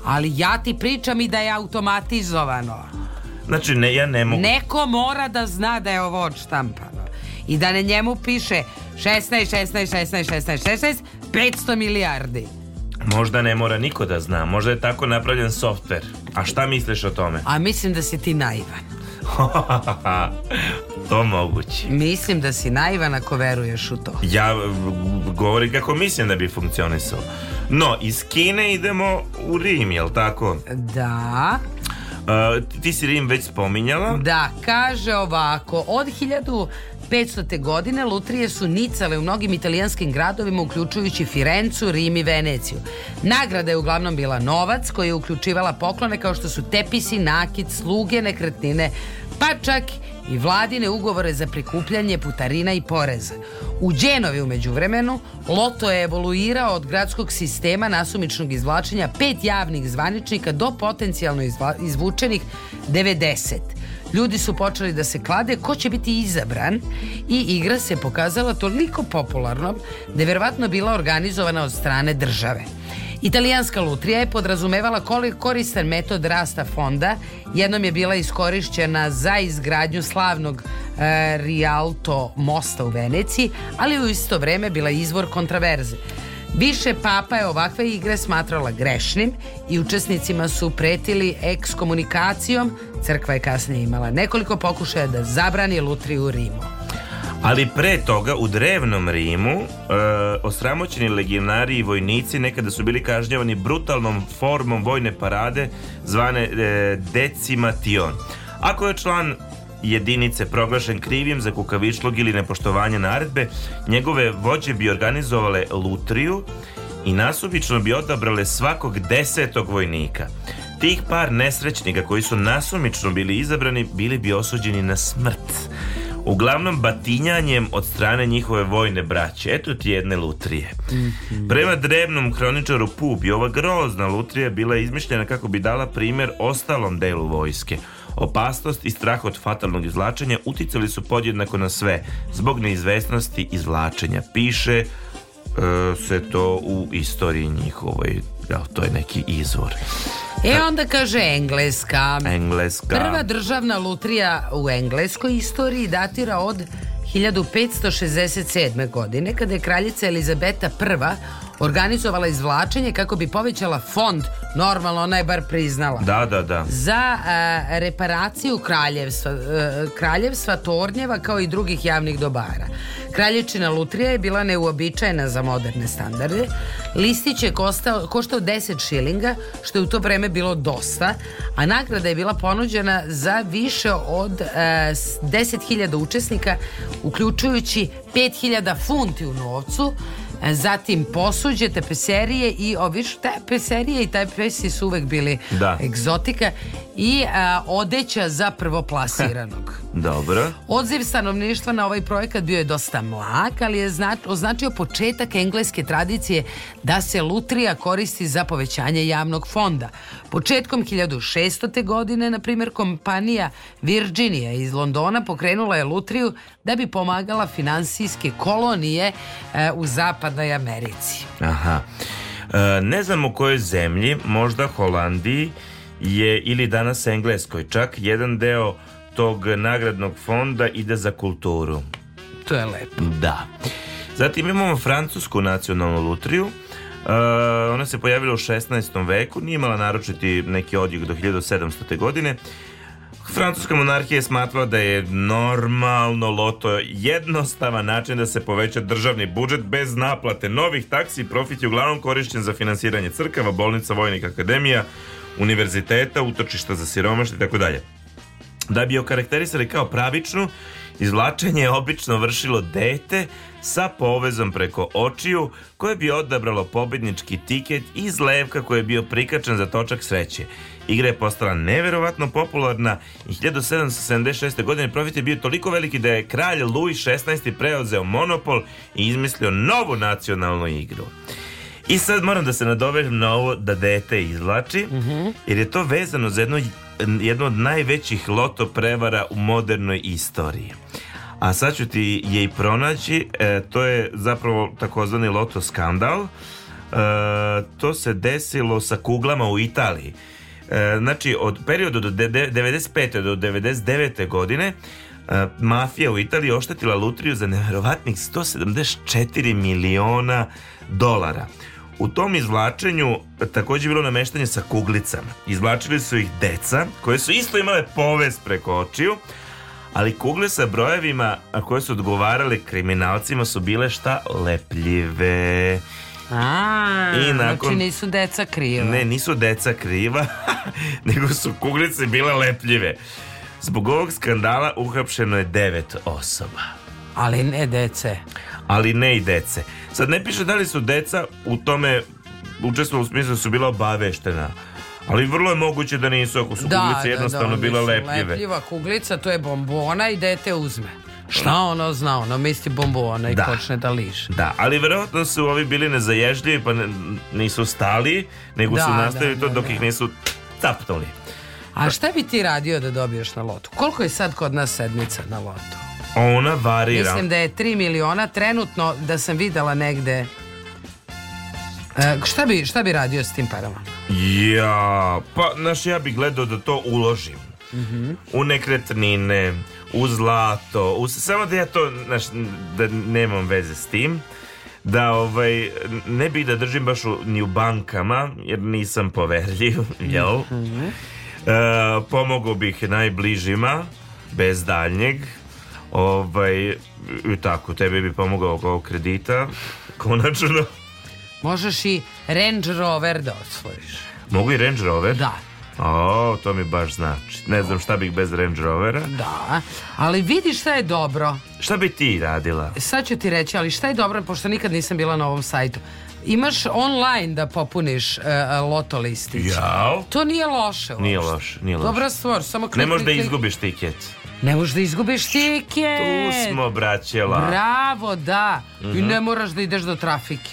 Ali ja ti pričam i da je automatizovano. Znači, ne, ja ne mogu. Neko mora da zna da je ovo odštampano. I da na njemu piše 16, 16, 16, 16, 16, 500 milijardi. Možda ne mora niko da zna, možda je tako napravljen softver. A šta misliš o tome? A mislim da si ti naivan. to moguće. Mislim da si naivan ako veruješ u to. Ja mm, govorim kako mislim da bi funkcionisalo. No, iz Kine idemo u Rim, jel tako? Da. Uh, ti si Rim već spominjala. Da, kaže ovako, od 1500. godine lutrije su nicale u mnogim italijanskim gradovima, uključujući Firencu, Rim i Veneciju. Nagrada je uglavnom bila novac, koja je uključivala poklone kao što su tepisi, nakit, sluge, nekretnine, pa čak i vladine ugovore za prikupljanje putarina i poreza. U Đenovi u međuvremenu Loto je evoluirao od gradskog sistema nasumičnog izvlačenja pet javnih zvaničnika do potencijalno izvučenih 90. Ljudi su počeli da se klade ko će biti izabran i igra se pokazala toliko popularnom da je verovatno bila organizovana od strane države. Italijanska lutrija je podrazumevala koristan metod rasta fonda. Jednom je bila iskorišćena za izgradnju slavnog e, Rialto mosta u Veneciji, ali u isto vreme bila izvor kontraverze. Više papa je ovakve igre smatrala grešnim i učesnicima su pretili ekskomunikacijom. Crkva je kasnije imala nekoliko pokušaja da zabrani lutriju u Rimu. Ali pre toga u drevnom Rimu e, osramoćeni legionari i vojnici nekada su bili kažnjavani brutalnom formom vojne parade zvane e, decimation. Ako je član jedinice proglašen krivim za kukavičlog ili nepoštovanje naredbe, njegove vođe bi organizovale lutriju i nasumično bi odabrale svakog desetog vojnika. Tih par nesrećnika koji su nasumično bili izabrani bili bi osuđeni na smrt uglavnom batinjanjem od strane njihove vojne braće. Eto ti jedne lutrije. Mhm. Prema drevnom hroničaru Pubi, ova grozna lutrija bila je izmišljena kako bi dala primer ostalom delu vojske. Opasnost i strah od fatalnog izvlačenja uticali su podjednako na sve, zbog neizvestnosti izvlačenja. Piše e, se to u istoriji njihovoj. Ja, to je neki izvor. E da. onda kaže Engleska. Engleska. Prva državna lutrija u engleskoj istoriji datira od 1567. godine kada je kraljica Elizabeta I organizovala izvlačenje kako bi povećala fond, normalno ona je bar priznala. Da, da, da. Za a, e, reparaciju kraljevstva, a, e, kraljevstva tornjeva kao i drugih javnih dobara. Kraljičina lutrija je bila neuobičajena za moderne standarde. Listić je kostao, koštao 10 šilinga, što je u to vreme bilo dosta, a nagrada je bila ponuđena za više od e, 10.000 učesnika, uključujući 5.000 funti u novcu, E, zatim posuđe, tepeserije i ovi tepeserije i tepesi su uvek bili da. egzotika i a, e, odeća za prvoplasiranog. Dobro. Odziv stanovništva na ovaj projekat bio je dosta mlak, ali je znač, označio početak engleske tradicije da se lutrija koristi za povećanje javnog fonda. Početkom 1600. godine, na primjer, kompanija Virginia iz Londona pokrenula je lutriju da bi pomagala finansijske kolonije e, u zapadnoj Americi. Aha. E, ne znam o kojoj zemlji, možda Holandiji je ili danas Engleskoj čak jedan deo tog nagradnog fonda ide za kulturu. To je lepo. Da. Zatim imamo francusku nacionalnu lutriju Uh, ona se pojavila u 16. veku, nije imala naročiti neki odjek do 1700. godine. Francuska monarhija je smatrala da je normalno loto jednostavan način da se poveća državni budžet bez naplate novih taksi. Profit je uglavnom korišćen za finansiranje crkava, bolnica, vojnih akademija, univerziteta, utočišta za siromašte i tako dalje. Da bi okarakterisali kao pravičnu, izvlačenje je obično vršilo dete sa povezom preko očiju koje bi odabralo pobednički tiket iz levka koji je bio prikačen za točak sreće. Igra je postala neverovatno popularna i 1776. godine profit je bio toliko veliki da je kralj Louis XVI preozeo monopol i izmislio novu nacionalnu igru. I sad moram da se nadovežem na ovo da dete izvlači, mm -hmm. jer je to vezano za jedno, jedno od najvećih loto prevara u modernoj istoriji. A sad ću ti je i pronaći, e, to je zapravo takozvani loto skandal. E, to se desilo sa kuglama u Italiji. E, znači, od perioda do 95. do 99. godine e, mafija u Italiji oštetila lutriju za neverovatnih 174 miliona dolara. U tom izvlačenju takođe je bilo nameštanje sa kuglicama. Izvlačili su ih deca, koje su isto imale povez preko očiju, ali kugle sa brojevima koje su odgovarale kriminalcima su bile šta? Lepljive. A, I znači nakon, znači nisu deca kriva. Ne, nisu deca kriva, nego su kuglice bile lepljive. Zbog ovog skandala uhapšeno je devet osoba. Ali ne dece ali ne i dece. Sad ne piše da li su deca u tome učestvovala u smislu da su bila obaveštena. Ali vrlo je moguće da nisu ako su da, kuglice da, jednostavno da, da, bila lepljive. Lepljiva kuglica, to je bombona i dete uzme. Šta ono zna, ono misli bombona i da, počne da liže. Da, ali verovatno su ovi bili nezaježljivi pa ne, nisu stali, nego da, su da, nastavili to da, dok ih nisu tapnuli. A šta bi ti radio da dobiješ na lotu? Koliko je sad kod nas sedmica na lotu? Ona varira. Mislim da je 3 miliona. Trenutno da sam videla negde E, šta, bi, šta bi radio s tim parama? Ja, pa, znaš, ja bih gledao da to uložim. Mm -hmm. U nekretnine, u zlato, u, samo da ja to, znaš, da nemam veze s tim. Da, ovaj, ne bih da držim baš u, ni u bankama, jer nisam poverljiv, jel? Mm -hmm. e, pomogao bih najbližima, bez daljnjeg. Ovaj, I tako, tebi bi pomogao oko kredita, konačno. Možeš i Range Rover da osvojiš. Mogu i Range Rover? Da. O, to mi baš znači. Ne znam šta bih bez Range Rovera. Da, ali vidi šta je dobro. Šta bi ti radila? Sad ću ti reći, ali šta je dobro, pošto nikad nisam bila na ovom sajtu. Imaš online da popuniš uh, loto listić. Jao. To nije loše. Uopšte. Nije loše, nije loše. Dobra stvar, samo klikni. Ne možeš da izgubiš tiket. Ne možeš da izgubiš tiket. Tu smo, braćela. Bravo, da. Mm -hmm. I mhm. ne moraš da ideš do trafike.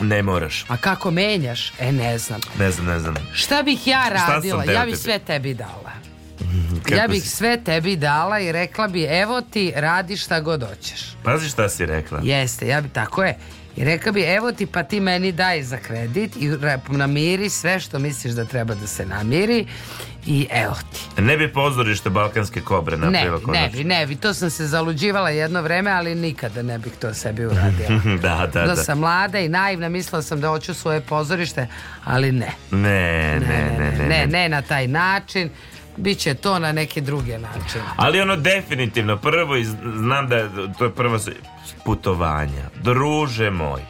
Ne moraš. A kako menjaš? E, ne znam. Ne znam, ne znam. Šta bih ja radila? Ja bih sve tebi dala ja bih sve tebi dala i rekla bi evo ti radi šta god hoćeš. Pazi šta si rekla. Jeste, ja bi tako je. I rekla bi evo ti pa ti meni daj za kredit i namiri sve što misliš da treba da se namiri i evo ti. Ne bi pozorište Balkanske kobre napravila Ne, konačno. ne bi, ne bi. To sam se zaluđivala jedno vreme, ali nikada ne bih to sebi uradila. da, da, da. Da sam mlada i naivna, mislila sam da hoću svoje pozorište, ali ne. Ne, ne, ne, ne, ne, ne, ne, ne, ne na taj način. Biće to na neki drugi način. Ali ono definitivno, prvo, znam da je, to je prvo putovanja. Druže moj,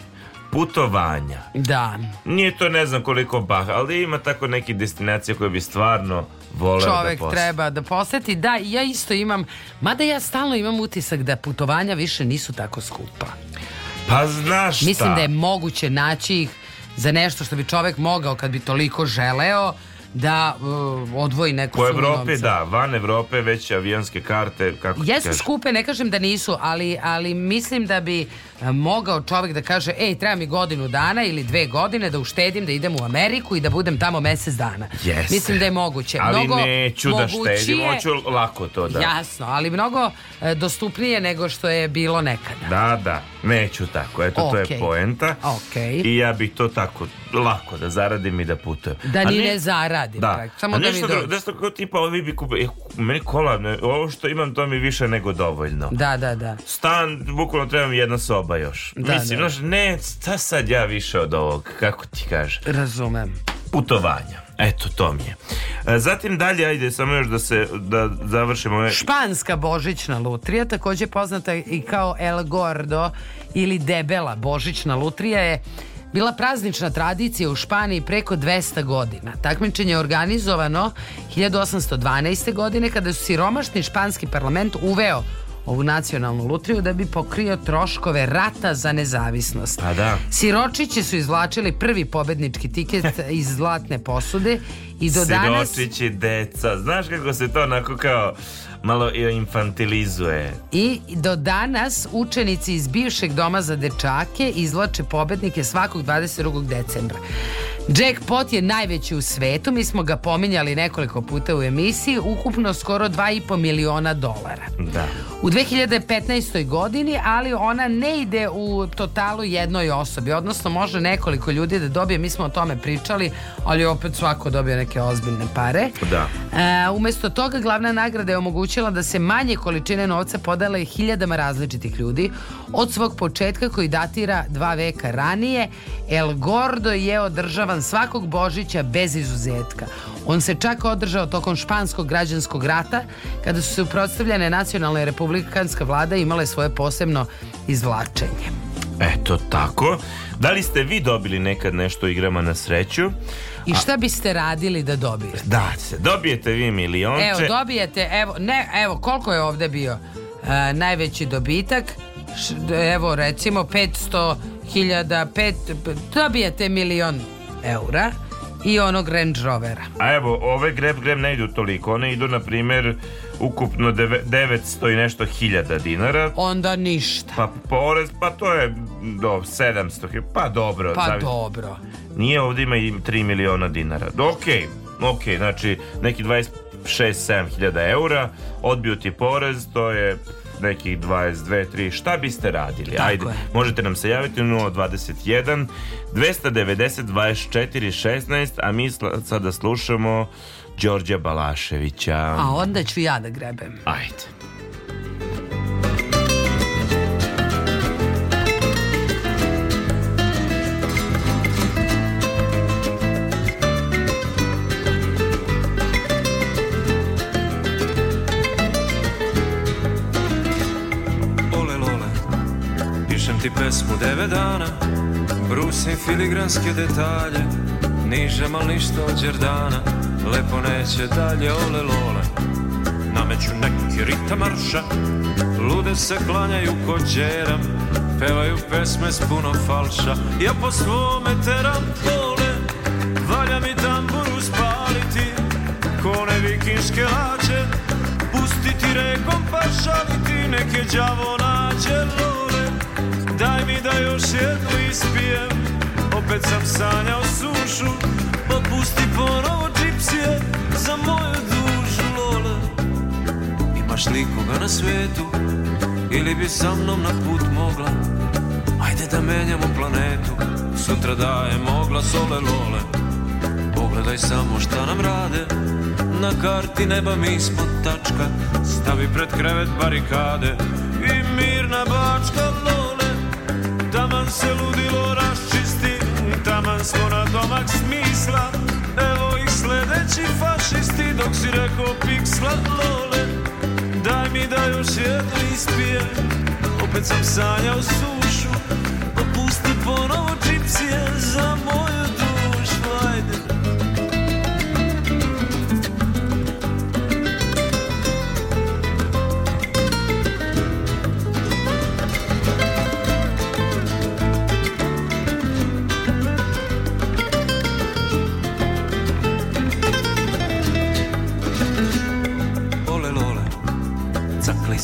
putovanja. Da. Nije to ne znam koliko bah, ali ima tako neki destinacije koje bi stvarno voleo Čovjek da treba da poseti. Da, ja isto imam, mada ja stalno imam utisak da putovanja više nisu tako skupa. Pa znaš šta? Mislim da je moguće naći ih za nešto što bi čovjek mogao kad bi toliko želeo da uh, odvoji neko U Evropi, da, van Evrope već avijanske karte kako Jesu kažeš? skupe, ne kažem da nisu, ali, ali mislim da bi mogao čovjek da kaže ej, treba mi godinu dana ili dve godine da uštedim, da idem u Ameriku i da budem tamo mjesec dana. Yes. Mislim da je moguće. Ali mnogo neću mogućije, da štedim, hoću lako to da. Jasno, ali mnogo e, dostupnije nego što je bilo nekada. Da, da, neću tako, eto okay. to je poenta. Okay. I ja bih to tako lako da zaradim i da putujem. Da ni ne, ne zaradim, da. samo A da mi Nešto kao tipa, ovi bi kupi, eh, meni kola, ovo što imam to mi više nego dovoljno. Da, da, da. Stan, bukvalno trebam jedna soba doba još. Da, Mislim, još da, da. ne, šta sad ja više od ovog, kako ti kažem. Razumem. Putovanja. Eto, to mi je. E, zatim dalje, ajde, samo još da se da završimo. Španska božićna lutrija, takođe poznata i kao El Gordo ili debela božićna lutrija je bila praznična tradicija u Španiji preko 200 godina. Takmičenje je organizovano 1812. godine kada su siromašni španski parlament uveo ovu nacionalnu lutriju da bi pokrio troškove rata za nezavisnost. A da. Siročići su izvlačili prvi pobednički tiket iz zlatne posude i do danas... Siročići deca, znaš kako se to onako kao malo infantilizuje. I do danas učenici iz bivšeg doma za dečake izvlače pobednike svakog 22. decembra. Jackpot je najveći u svetu, mi smo ga pominjali nekoliko puta u emisiji, ukupno skoro 2,5 miliona dolara. Da. U 2015. godini, ali ona ne ide u totalu jednoj osobi, odnosno može nekoliko ljudi da dobije, mi smo o tome pričali, ali opet svako dobio neke ozbiljne pare. Da. E, umesto toga glavna nagrada je omogućila da se manje količine novca podale hiljadama različitih ljudi od svog početka koji datira dva veka ranije. El Gordo je održavan održavan svakog Božića bez izuzetka. On se čak održao tokom Španskog građanskog rata, kada su se uprotstavljene nacionalna i republikanska vlada imale svoje posebno izvlačenje. Eto tako. Da li ste vi dobili nekad nešto igrama na sreću? I šta biste radili da dobijete? Da, se dobijete vi milionče. Evo, dobijete, evo, ne, evo, koliko je ovde bio uh, najveći dobitak? Š, evo, recimo, 500 hiljada, pet, dobijete milion eura i onog Range Rovera. A evo, ove greb greb ne idu toliko, one idu na primjer ukupno 900 i nešto hiljada dinara. Onda ništa. Pa porez, pa to je do 700, pa dobro. Pa zavis... dobro. Nije ovdje ima i 3 miliona dinara. Okej, okay, okej, okay, znači neki 26-7 hiljada eura, odbio ti porez, to je nekih 22, 3, šta biste radili? Tako Ajde, je. možete nam se javiti 021 290 24 16, a mi sada slušamo Đorđa Balaševića. A onda ću ja da grebem. Ajde. U devet dana brusim filigranske detalje Nižem al ništa od Đerdana Lepo neće dalje ole lole Nameću neki rita marša Lude se klanjaju ko džeram Pevaju pesme s puno falša Ja po svome teram pole Valja mi tamburu spaliti Kone vikinške lađe Pustiti rekom pa šaliti Neke đavo nađe lole Daj mi da još jednu ispijem Opet sam sanjao sušu Popusti ponovo čipsije Za moju dušu lole Imaš li koga na svetu Ili bi sa mnom na put mogla Ajde da menjamo planetu Sutra dajem oglas ole lole Pogledaj samo šta nam rade Na karti neba mi ispod tačka Stavi pred krevet barikade I mirna bačka mno se ludilo raščisti Taman smo na domak smisla Evo ih sledeći fašisti Dok si rekao piksla lole Daj mi da još jednu ispijem Opet sam sanjao sušu Opusti pa ponovo čipsije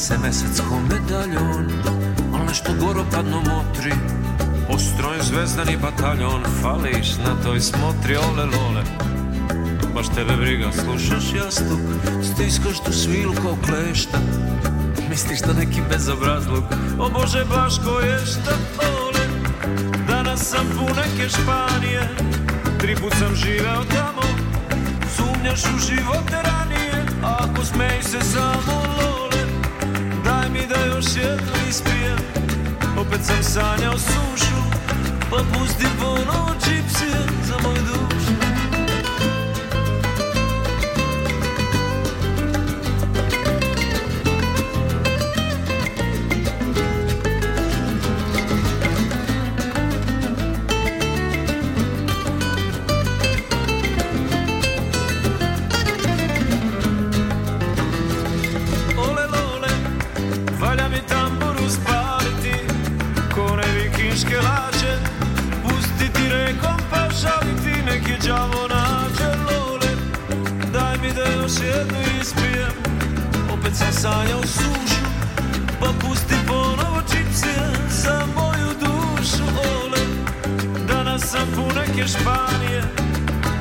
se mesec ko medaljon Al nešto padno motri Ustrojen zvezdani bataljon Fališ na toj smotri ole lole Baš tebe briga, slušaš jastuk Stiskaš tu svilu kao klešta Misliš da neki bezobrazluk O Bože, baš ko je šta ole Danas sam pu neke Španije Tri put sam živeo tamo Sumnjaš u živote ranije Ako smej se samo lo mi da još jednu ispijem Opet sam sanjao sušu Pa pustim ponovo čipsije za moj duh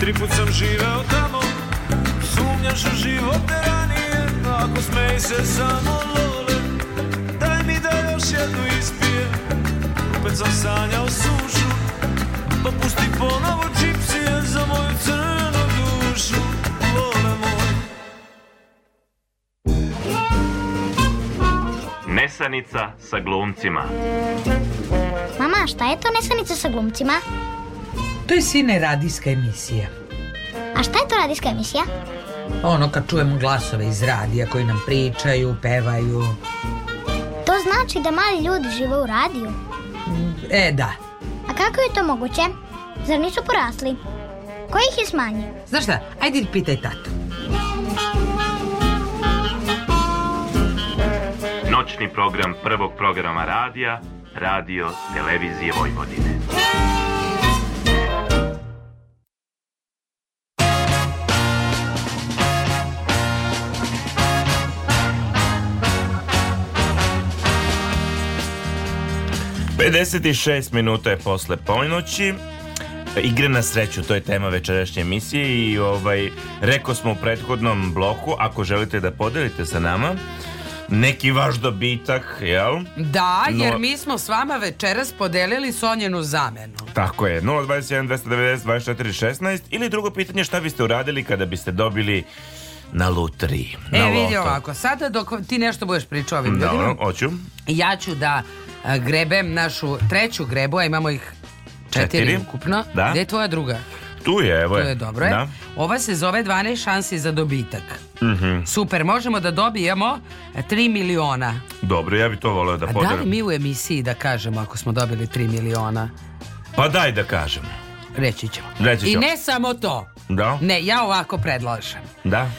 Tri put sam živeo tamo Sumnjaš u živote ranije Ako smej se samo lole Daj mi da još jednu ispije Opet sam sanjao sušu Pa pusti ponovo čipsije Za moju crnu dušu Lole moj Nesanica sa glumcima Mama, šta je to nesanica sa glumcima? To je sine radijska emisija. A šta je to radijska emisija? Ono kad čujemo glasove iz radija koji nam pričaju, pevaju. To znači da mali ljudi žive u radiju? E, da. A kako je to moguće? Zar nisu porasli? Ko ih je smanjio? Znaš šta, ajde pitaj tatu. Noćni program prvog programa radija, radio, televizije Vojvodine. 56 minuta je posle ponoći igre na sreću, to je tema večerašnje emisije i ovaj, rekao smo u prethodnom bloku, ako želite da podelite sa nama, neki vaš dobitak, jel? Da, jer mi smo s vama večeras podelili Sonjenu zamenu. Tako je, 021 290 24 16 ili drugo pitanje šta biste uradili kada biste dobili na lutriji. E, vidi ovako, sada dok ti nešto budeš pričao ovim da, ljudima, hoću. ja ću da grebem našu treću grebu, a imamo ih četiri, četiri. ukupno. Da. Gde je tvoja druga? Tu je, evo je. Tu je, dobro je. Da. Ova se zove 12 šansi za dobitak. Mm -hmm. Super, možemo da dobijemo 3 miliona. Dobro, ja bih to volio da podelim. A da li mi u emisiji da kažemo ako smo dobili 3 miliona? Pa daj da kažemo. Reći ćemo. Reći ćemo. I ne samo to. Da. Ne, ja ovako predlažem. Da.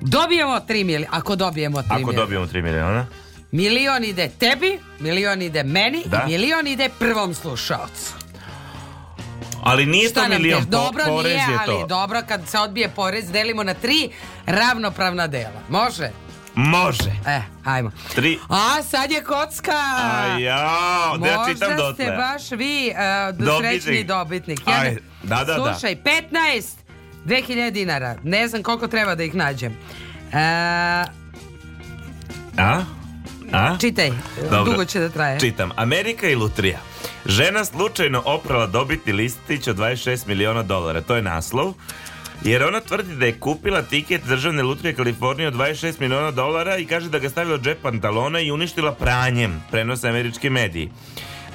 Dobijemo 3 miliona, ako dobijemo 3 miliona. Ako dobijemo 3 miliona. Milion ide tebi, milion ide meni da? i milion ide prvom slušaocu. Ali nije Šta to milion, po, dobro, porez nije, je to. Ali dobro, kad se odbije porez, delimo na tri ravnopravna dela. Može? Može. E, ajmo. Tri. A, sad je kocka. A jao, da ja čitam Možda dotle. ste baš vi uh, dobitnik. srećni dobitnik. Ja, Aj, da, da, da. slušaj, da. 15 2000 dinara. Ne znam koliko treba da ih nađem. Uh, A? A? Čitaj, Dobro. dugo će da traje. Čitam. Amerika i Lutrija. Žena slučajno oprala dobiti listić od 26 miliona dolara. To je naslov. Jer ona tvrdi da je kupila tiket državne lutrije Kalifornije od 26 miliona dolara i kaže da ga stavila u džep pantalona i uništila pranjem, prenose američki mediji.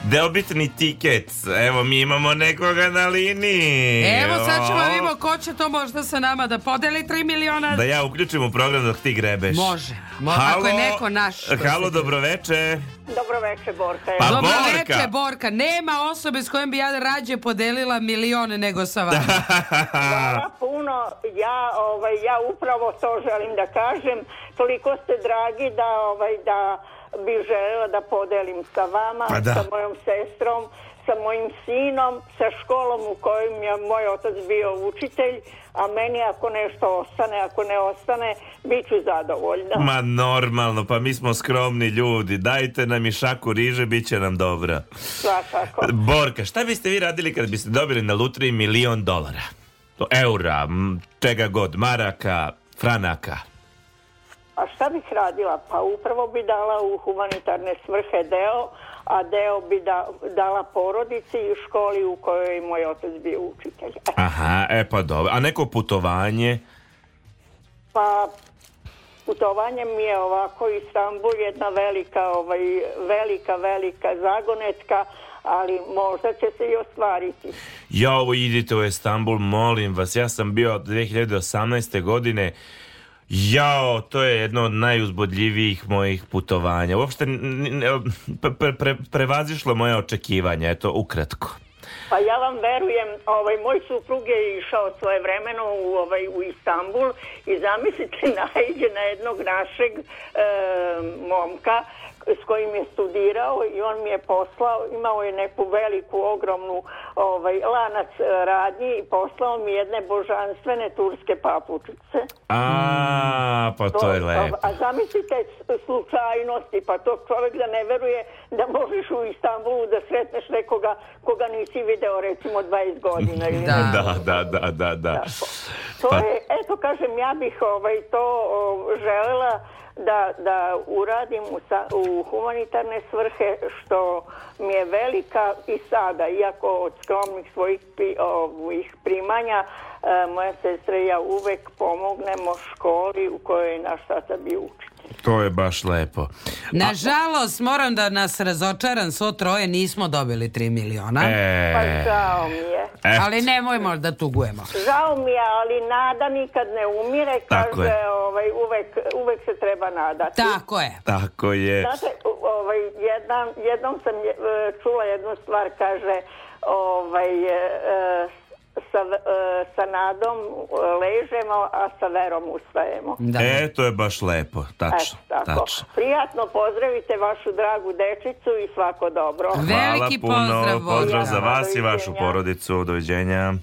Delbitni tiket. Evo, mi imamo nekoga na liniji. Evo, sad ćemo da vidimo ko će to možda sa nama da podeli 3 miliona. Da ja uključim u program dok ti grebeš. Može. Mo halo, Ako je neko naš. Halo, dobroveče. Dobroveče, Borka. Pa dobroveče, Borka. Borka. Nema osobe s kojom bi ja rađe podelila milione nego sa vama. Hvala puno. Ja, ovaj, ja upravo to želim da kažem. Toliko ste dragi da, ovaj, da bi želela da podelim sa vama, pa da. sa mojom sestrom, sa mojim sinom, sa školom u kojoj je moj otac bio učitelj, a meni ako nešto ostane, ako ne ostane, bit ću zadovoljna. Ma normalno, pa mi smo skromni ljudi, dajte nam i šaku riže, bit će nam dobro. Svakako. Borka, šta biste vi radili kad biste dobili na lutri milion dolara? Eura, čega god, maraka, franaka? A šta bih radila? Pa upravo bi dala u humanitarne svrhe deo, a deo bi da, dala porodici i školi u kojoj je moj otac bio učitelj. Aha, e pa dobro. A neko putovanje? Pa putovanje mi je ovako Istanbul jedna velika, ovaj, velika, velika zagonetka ali možda će se i ostvariti. Ja ovo idite u Istanbul, molim vas. Ja sam bio 2018. godine Jao, to je jedno od najuzbodljivijih mojih putovanja. Uopšte pre, pre, prevazišlo moje očekivanje, eto, ukratko. Pa ja vam verujem, ovaj, moj suprug je išao svoje vremeno u, ovaj, u Istanbul i zamislite najde na jednog našeg e, momka s kojim je studirao i on mi je poslao, imao je neku veliku, ogromnu ovaj, lanac e, radnji i poslao mi jedne božanstvene turske papučice. A, pa to, to je lepo. A zamislite slučajnosti, pa to čovjek da ne veruje da možeš u Istanbulu da sretneš nekoga koga nisi video recimo 20 godina. Ili da. da, da, da, da, da. To pa... je, eto kažem, ja bih ovaj, to o, želela da, da uradim u, u humanitarne svrhe što mi je velika i sada, iako od skromnih svojih pri, ovih primanja, e, moja sestra i ja uvek pomognemo školi u kojoj naš tata bio učitelj. To je baš lepo. Nažalost, moram da nas razočaram, svo troje nismo dobili 3 miliona. E... Pa žao mi je. Ali nemojmo da tugujemo. Žao mi je, ali nada nikad ne umire, Tako kaže, je. ovaj, uvek, uvek se treba nadati. Tako je. Tako je. Znate, ovaj, jedan, jednom sam e, čula jednu stvar, kaže, ovaj, e, e sa, eh, sa nadom eh, ležemo, a sa verom ustajemo. Da. E, to je baš lepo, tačno. tako. tačno. Prijatno pozdravite vašu dragu dečicu i svako dobro. Hvala Veliki puno, pozdrav, pozdrav za vas i vašu porodicu. Doviđenja.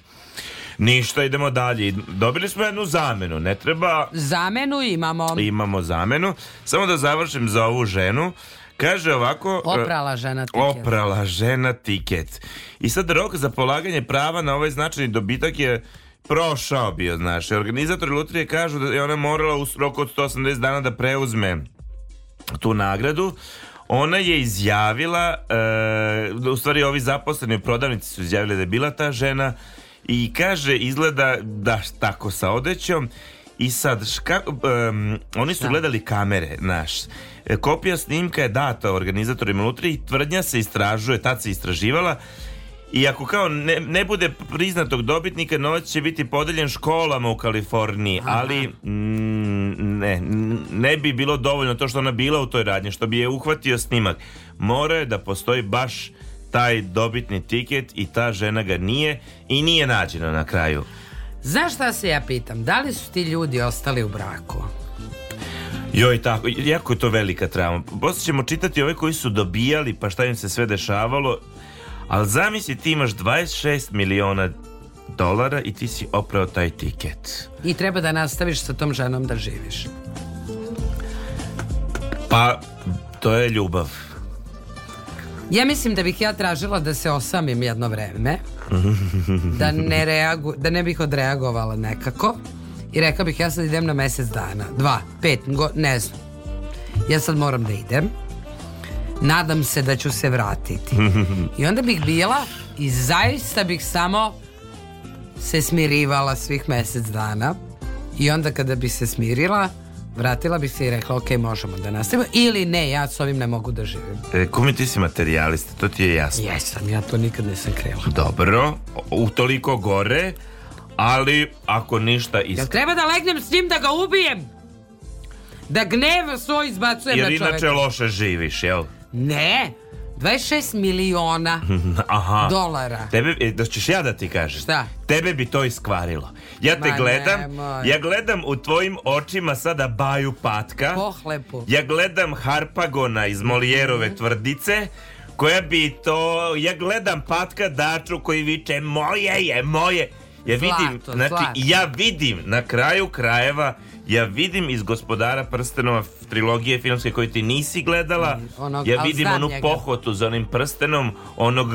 Ništa, idemo dalje. Dobili smo jednu zamenu, ne treba... Zamenu imamo. Imamo zamenu. Samo da završim za ovu ženu. Kaže ovako... E, oprala žena tiket. Oprala žena tiket. I sad rok za polaganje prava na ovaj značajni dobitak je prošao bio, znaš. Organizatori lutrije kažu da je ona morala u roku od 180 dana da preuzme tu nagradu. Ona je izjavila, e, u stvari ovi zaposleni u prodavnici su izjavili da je bila ta žena i kaže izgleda da tako sa odećom i sad ška, um, oni su gledali kamere, znaš. E, kopija snimka je data organizatorima Lutrije i tvrdnja se istražuje, tad se istraživala i ako kao ne, ne bude priznatog dobitnika, novac će biti podeljen školama u Kaliforniji, ali mm, ne, ne bi bilo dovoljno to što ona bila u toj radnji, što bi je uhvatio snimak. Mora je da postoji baš taj dobitni tiket i ta žena ga nije i nije nađena na kraju. Znaš šta se ja pitam? Da li su ti ljudi ostali u braku? Joj, tako, jako je to velika trauma. Posle ćemo čitati ove koji su dobijali, pa šta im se sve dešavalo. Ali zamisli, ti imaš 26 miliona dolara i ti si oprao taj tiket. I treba da nastaviš sa tom ženom da živiš. Pa, to je ljubav. Ja mislim da bih ja tražila da se osamim jedno vreme. Da ne, reagu, da ne bih odreagovala nekako i rekla bih ja sad idem na mesec dana, dva, pet, go, ne znam. Ja sad moram da idem. Nadam se da ću se vratiti. I onda bih bila i zaista bih samo se smirivala svih mesec dana. I onda kada bi se smirila, vratila bi se i rekla ok, možemo da nastavimo ili ne, ja s ovim ne mogu da živim. E, kumi ti si materijalista, to ti je jasno. Jesam, ja to nikad nisam krila. Dobro, u toliko gore, Ali, ako ništa isto... Jel treba da legnem s njim da ga ubijem? Da gnev svoj izbacujem Jer na čoveka? Jer inače loše živiš, jel? Ne, 26 miliona Aha. dolara. Tebe, e, da ćeš ja da ti kažem. Šta? Tebe bi to iskvarilo. Ja te Ma gledam, nemoj. ja gledam u tvojim očima sada Baju Patka. Pohlepu. Ja gledam Harpagona iz Molijerove mhm. tvrdice koja bi to, ja gledam Patka Daču koji viče moje je, moje. Ja vidim, zlato, znači, zlato. ja vidim na kraju krajeva ja vidim iz gospodara prstenova trilogije filmske koju ti nisi gledala onog, ja vidim onu njega. pohotu za onim prstenom onog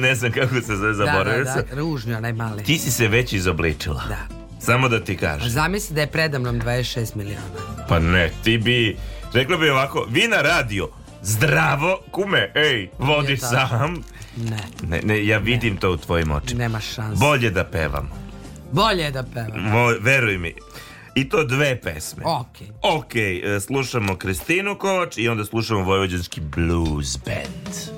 ne znam kako se zove da, zaboravio da, da, da, ružnjo onaj mali ti si se već izobličila da. samo da ti kažem pa zamisli da je predamnom 26 miliona pa ne ti bi rekla bi ovako vi na radio zdravo kume ej vodi sam Ne. Ne, ne ja vidim ne. to u tvojim očima. Nema šanse. Bolje da pevamo. Bolje da pevamo. Mo, veruj mi. I to dve pesme. Okej, Ok, e, slušamo Kristinu Kovač i onda slušamo Vojvođanski blues band.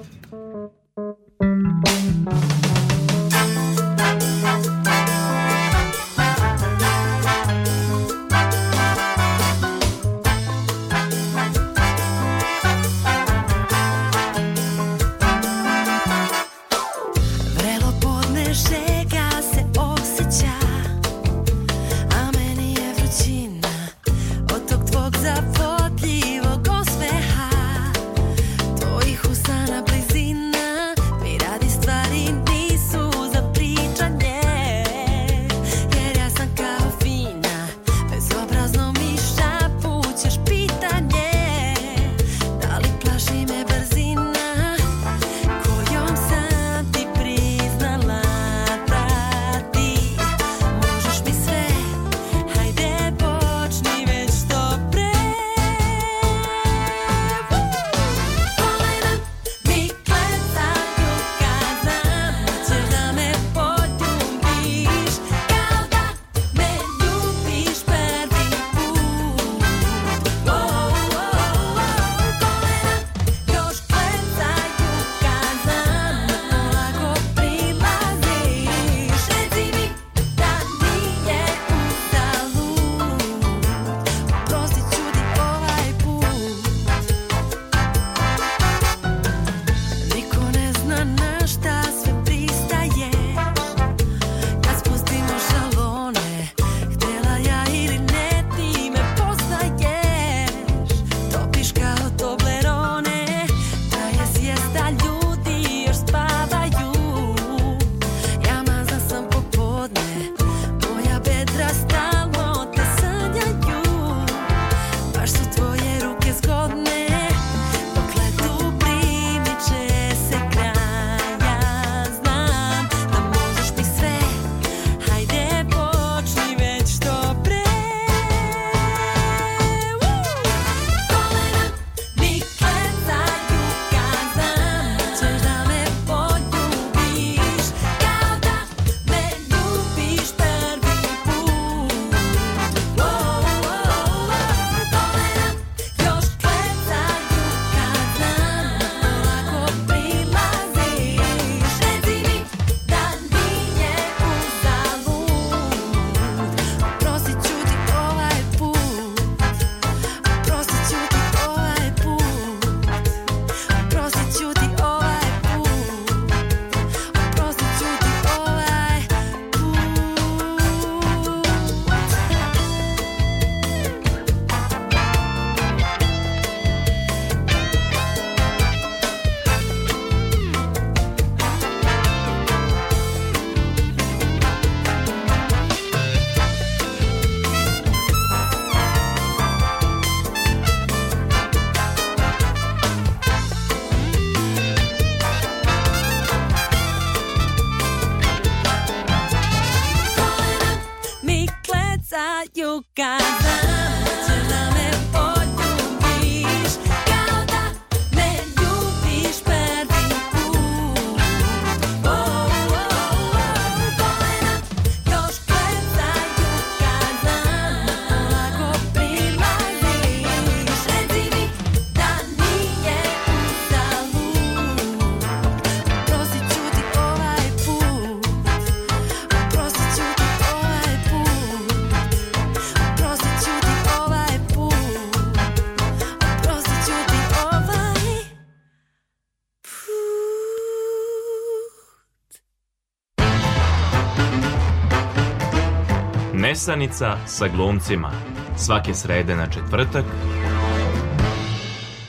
Pisanica sa glumcima. Svake srede na četvrtak.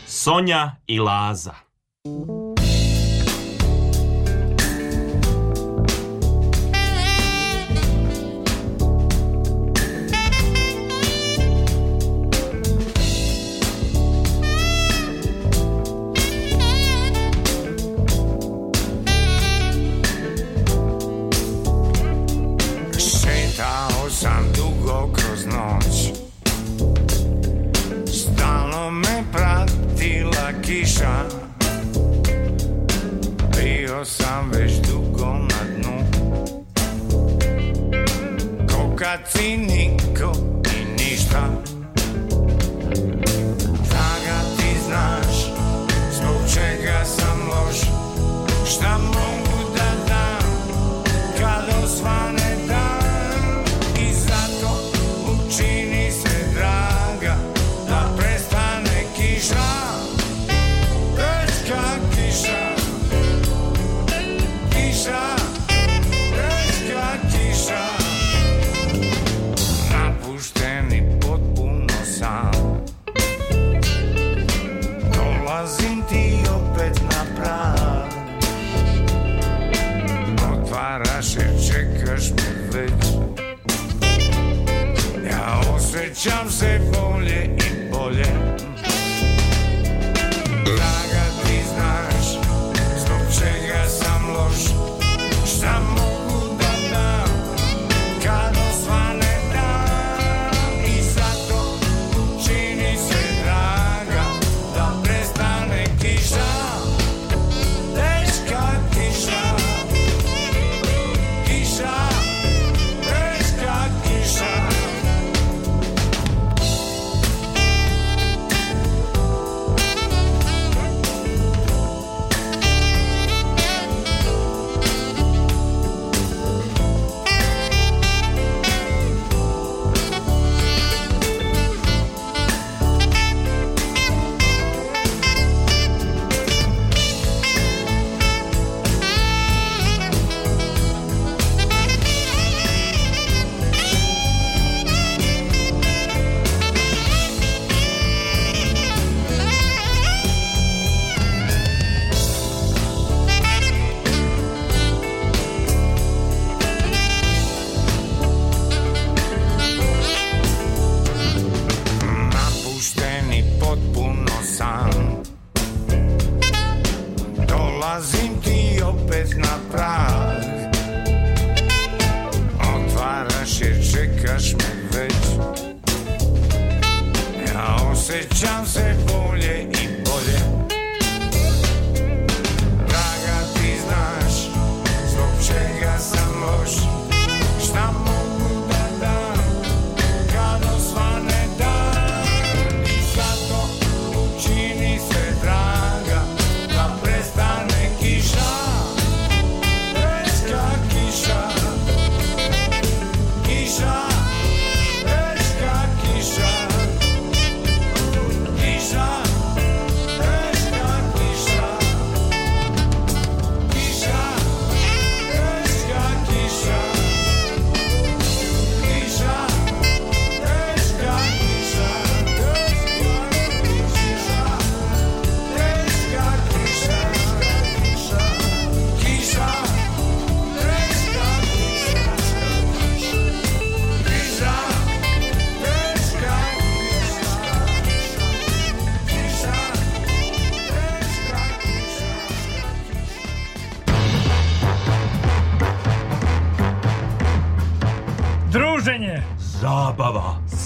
Sonja i Laza.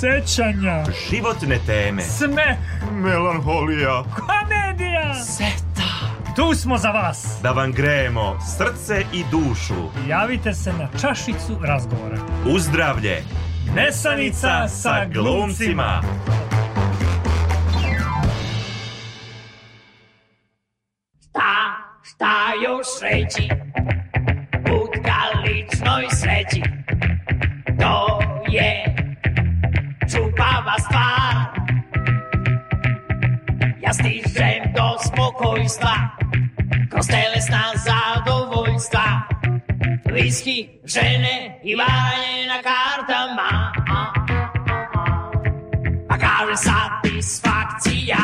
sećanja, životne teme, sme, melanholija, komedija, seta. Tu smo za vas. Da vam grejemo srce i dušu. Javite se na čašicu razgovora. Uzdravlje. Nesanica sa glumcima. Šta, šta još reći? Put ka ličnoj sreći. To tým žem do spokojstva, kostelesná zadovoljstva. Whisky, žene i vanje na má. A kaže satisfakcija.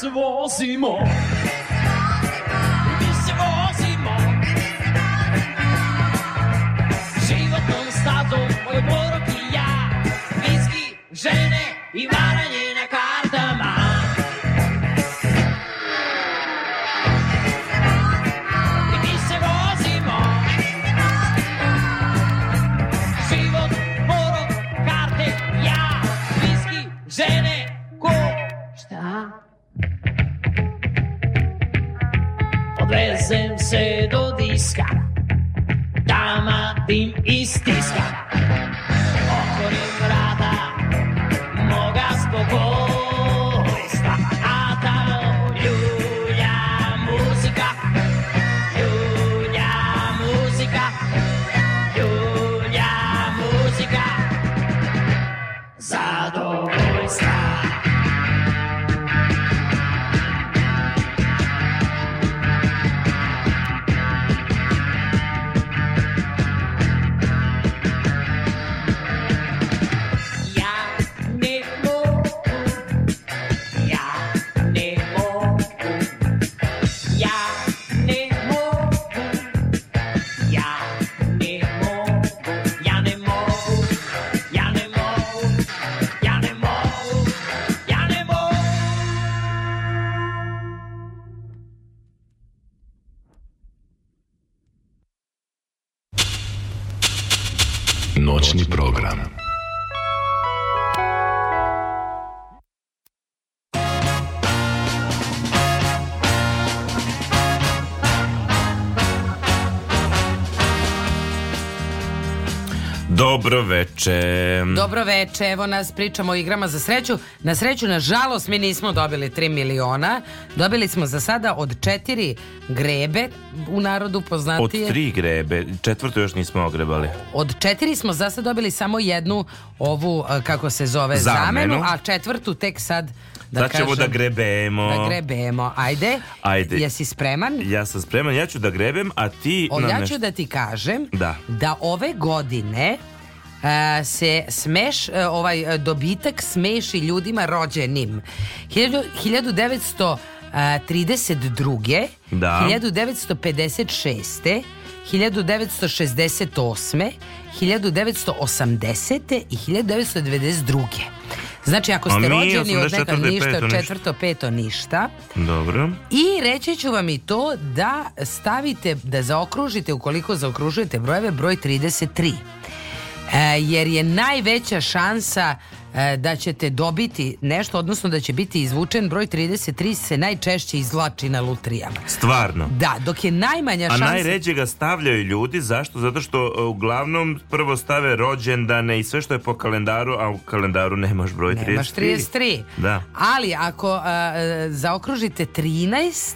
svår Simon. Du svår Simon. Život non stato, moj bror. Dobro veče. Dobro veče, evo nas pričamo o igrama za sreću. Na sreću, nažalost, mi nismo dobili 3 miliona. Dobili smo za sada od 4 grebe, u narodu poznatije. Od 3 grebe, četvrtu još nismo ogrebali. Od 4 smo za sada dobili samo jednu ovu, kako se zove, zamenu, zamenu a četvrtu tek sad da Sad ćemo da grebemo. Da grebemo, ajde. Ajde. Jesi spreman? Ja sam spreman, ja ću da grebem, a ti... O, ja ću da ti kažem da, da ove godine Uh, se smeš, uh, ovaj uh, dobitak smeši ljudima rođenim. 1932. Da. 1956. 1968. 1980. i 1992. Znači ako ste rođeni od nekad ništa, četvrto, peto ništa. Dobro. I reći ću vam i to da stavite, da zaokružite, ukoliko zaokružujete brojeve, broj 33. E, jer je najveća šansa E, da ćete dobiti nešto, odnosno da će biti izvučen broj 33 se najčešće izvlači na lutrijama. Stvarno? Da, dok je najmanja šansa... A najređe ga stavljaju ljudi, zašto? Zato što e, uglavnom prvo stave rođendane i sve što je po kalendaru, a u kalendaru nemaš broj nemaš 33. Nemaš 33. Da. Ali ako a, e, zaokružite 13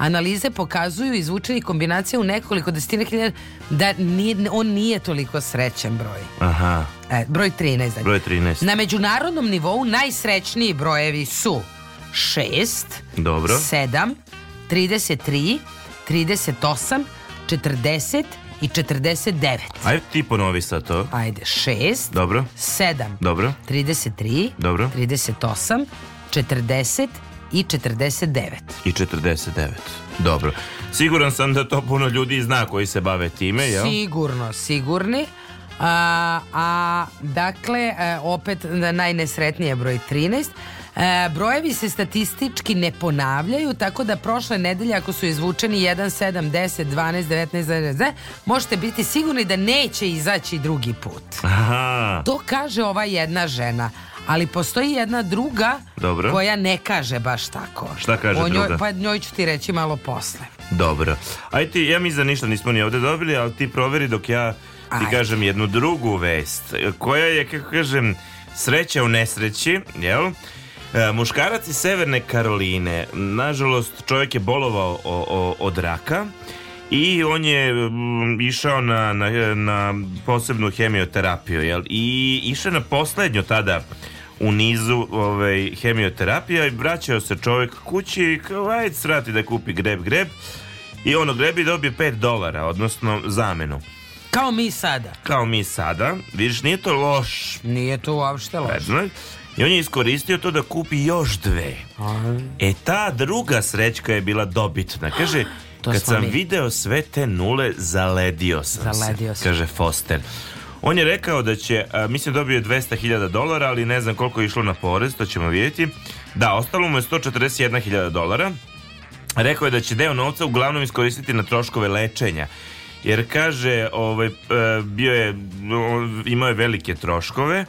analize pokazuju izvučeni kombinacije u nekoliko desetina hiljada da nije, on nije toliko srećan broj. Aha. E, broj 13. Broj 13. Na međunarodnom nivou najsrećniji brojevi su 6, Dobro. 7, 33, 38, 40 i 49. Ajde ti ponovi sa to. Ajde, 6. Dobro. 7. Dobro. 33. Dobro. 38. 40 i 49. I 49. Dobro. Siguran sam da to puno ljudi zna koji se bave time, jel? Sigurno, sigurni. A, a dakle, e, opet najnesretnije broj 13. E, brojevi se statistički ne ponavljaju, tako da prošle nedelje ako su izvučeni 1, 7, 10, 12, 19, 19, možete biti sigurni da neće izaći drugi put. Aha. To kaže ova jedna žena. Ali postoji jedna druga Dobro. koja ne kaže baš tako. Šta kaže o njoj, druga? Pa njoj ću ti reći malo posle. Dobro. Aj ti, ja mi za da ništa nismo ni ovde dobili, ali ti proveri dok ja ti Aj. kažem jednu drugu vest. Koja je, kako kažem, sreća u nesreći, jel? E, muškarac iz Severne Karoline Nažalost čovjek je bolovao o, o, od raka I on je m, išao na, na, na posebnu hemioterapiju jel? I išao na posljednju tada u nizu ovaj, hemioterapija i vraćao se čovjek kući i kao ajde srati da kupi greb greb i ono grebi dobije 5 dolara, odnosno zamenu. Kao mi sada. Kao mi sada. Vidiš, nije to loš. Nije to uopšte loš. Predznak. I on je iskoristio to da kupi još dve. Aha. E ta druga srećka je bila dobitna. Kaže, kad sam mi. video sve te nule, zaledio sam zaledio se. Sam. Kaže Foster. On je rekao da će, a, e, mislim da dobio 200.000 dolara, ali ne znam koliko je išlo na porez, to ćemo vidjeti. Da, ostalo mu je 141.000 dolara. Rekao je da će deo novca uglavnom iskoristiti na troškove lečenja. Jer kaže, ovaj, e, bio je, imao je velike troškove,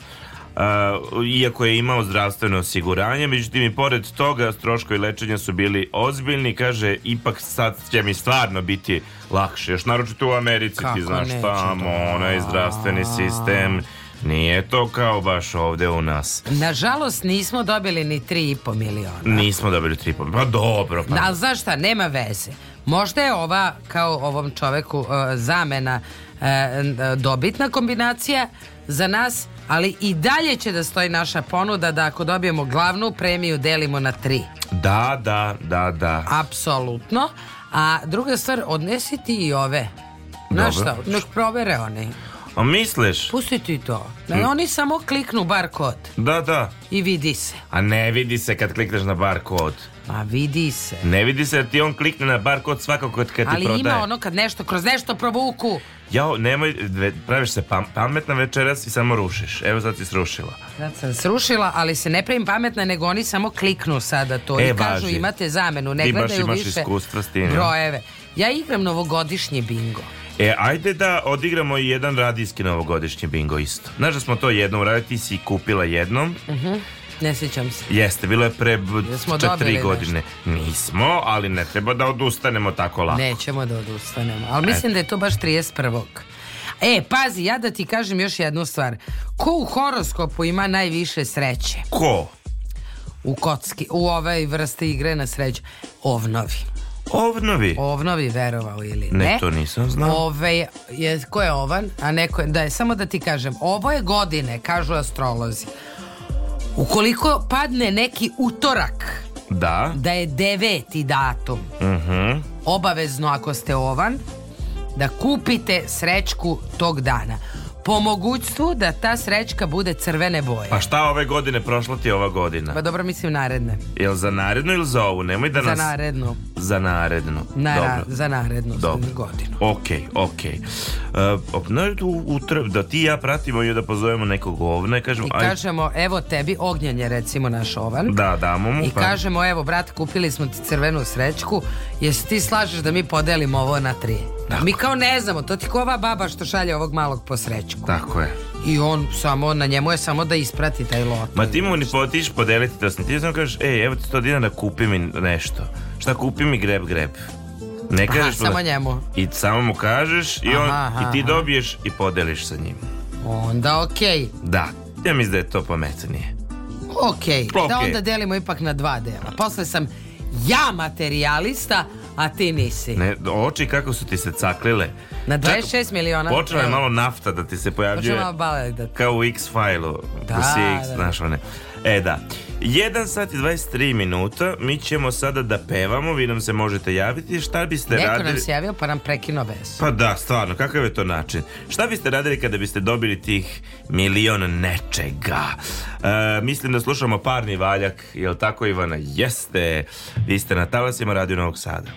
Uh, iako je imao zdravstveno osiguranje, međutim i pored toga troškovi lečenja su bili ozbiljni, kaže ipak sad će mi stvarno biti lakše, još naročito u Americi Kako ti znaš tamo, da... onaj zdravstveni sistem, nije to kao baš ovde u nas. Nažalost nismo dobili ni 3,5 miliona. Nismo dobili 3,5 pa dobro. Pa. Da, znaš šta, nema veze. Možda je ova, kao ovom čoveku, uh, zamena E, e, dobitna kombinacija za nas, ali i dalje će da stoji naša ponuda da ako dobijemo glavnu premiju delimo na tri. Da, da, da, da. Apsolutno. A druga stvar, odnesi ti i ove. Znaš šta, nek provere one. A misliš? Pusti ti to. Da mm. oni samo kliknu bar kod. Da, da. I vidi se. A ne vidi se kad klikneš na bar kod. A vidi se. Ne vidi se da ti on klikne na bar kod svakako kad, kad ti prodaje. Ali ima ono kad nešto kroz nešto provuku jao, nemoj, praviš se pam, pametna večeras i samo rušiš. Evo sad si srušila. Sad sam srušila, ali se ne pravim pametna, nego oni samo kliknu sada to e, i kažu imate zamenu. Ne Ti baš gledaju imaš više iskustva s tim. Brojeve. Ja igram novogodišnji bingo. E, ajde da odigramo i jedan radijski novogodišnji bingo isto. Znaš da smo to jednom raditi, si kupila jednom. Mhm. Uh -huh Ne sećam se. Jeste, bilo je pre 4 godine. Nešto. Nismo, ali ne treba da odustanemo tako lako. Nećemo da odustanemo. Ali mislim e. da je to baš 31. E, pazi, ja da ti kažem još jednu stvar. Ko u horoskopu ima najviše sreće? Ko? U kocki, u ove vrste igre na sreću. Ovnovi. Ovnovi? Ovnovi, verovao ili ne. Ne, to nisam znao. Ove, je, ko je ovan, a neko je, da je, samo da ti kažem, ovo je godine, kažu astrolozi. Ukoliko padne neki utorak Da Da je deveti datum uh mhm. -huh. Obavezno ako ste ovan Da kupite srećku tog dana po mogućstvu da ta srećka bude crvene boje. Pa šta ove godine prošla ti ova godina? Pa dobro mislim naredne. Jel za narednu ili za ovu? Nemoj da nas... Za narednu. Za narednu. Na, dobro. Za narednu dobro. godinu. Okej, okej. Uh, u, u trb, da ti i ja pratimo i da pozovemo nekog ovna i kažemo... I kažemo, evo tebi ognjen je recimo naš ovan. Da, damo mu. I pa... kažemo, evo brat, kupili smo ti crvenu srećku, jesi ti slažeš da mi podelimo ovo na tri? Dakle. Mi kao ne znamo, to ti kova baba što šalje ovog malog po sreću. Grčku. Tako je. I on samo, na njemu je samo da isprati taj lot. Ma ti mu ni potiš podeliti to sam. Ti samo kažeš, ej, evo ti 100 dinara, kupi mi nešto. Šta kupi mi greb, greb. Ne kažeš aha, da- samo njemu. I samo mu kažeš i, on, aha, i ti dobiješ i podeliš sa njim. Onda okej. Okay. Da, ja mislim da je to pametnije. Okej, okay. okay. da onda delimo ipak na dva dela. Posle sam ja materijalista, A ti nisi. Ne, oči kako su ti se caklile. Na 26 Čak, miliona. Počela je malo nafta da ti se pojavljuje. Počela malo da... Kao u X-failu. Da, da, da. znaš one. E, da. 1 sat i 23 minuta, mi ćemo sada da pevamo, vi nam se možete javiti, šta biste Neko radili... Neko nam se javio pa nam prekinuo bez. Pa da, stvarno, kakav je to način? Šta biste radili kada biste dobili tih milion nečega? E, mislim da slušamo parni valjak, Je jel tako Ivana? Jeste, vi ste na talasima Radio Novog Sada.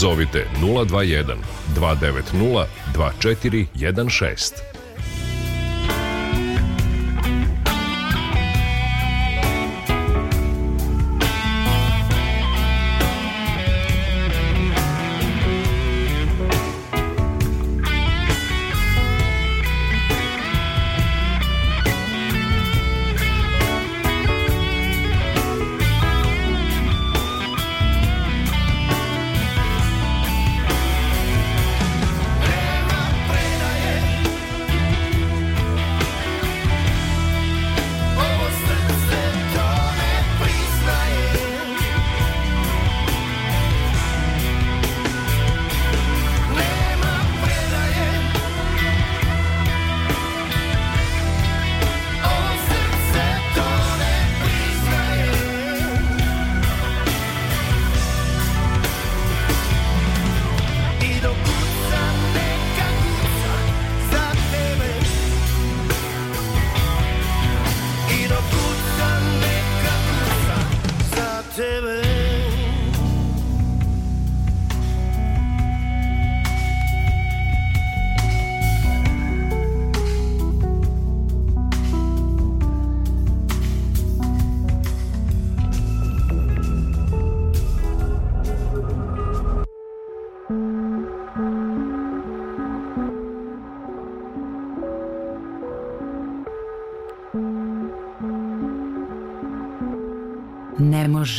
Pozovite 021 290 2416.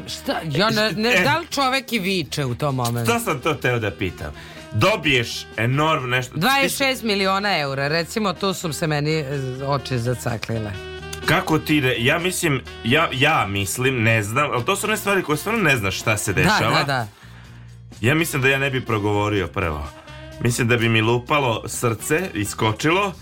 pitam, šta, ja ne, ne e. da li čovek i viče u tom momentu? Šta sam to teo da pitam? Dobiješ enorm nešto... 26 miliona eura, recimo tu su se meni e, oči zacaklile. Kako ti, ja mislim, ja, ja mislim, ne znam, ali to su one stvari koje stvarno ne znaš šta se da, dešava. Da, da, da. Ja mislim da ja ne bi progovorio prvo. Mislim da bi mi lupalo srce, iskočilo,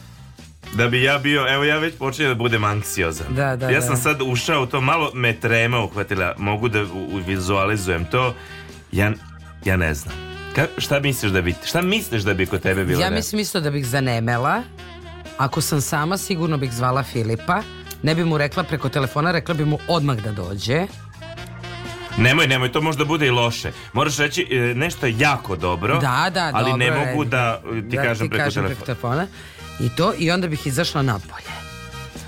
da bi ja bio, evo ja već počinjem da budem anksiozan. Da, da, ja sam da. sad ušao u to, malo me trema uhvatila, mogu da vizualizujem to. Ja, ja ne znam. Ka, šta misliš da bi, šta misliš da bi kod tebe bilo? Ja mislim isto da bih zanemela. Ako sam sama, sigurno bih zvala Filipa. Ne bi mu rekla preko telefona, rekla bi mu odmah da dođe. Nemoj, nemoj, to možda bude i loše. Moraš reći e, nešto jako dobro, da, da, ali dobro, ne mogu da e, ti da, kažem, ti preko, kažem telefona. preko telefona i to i onda bih izašla napolje.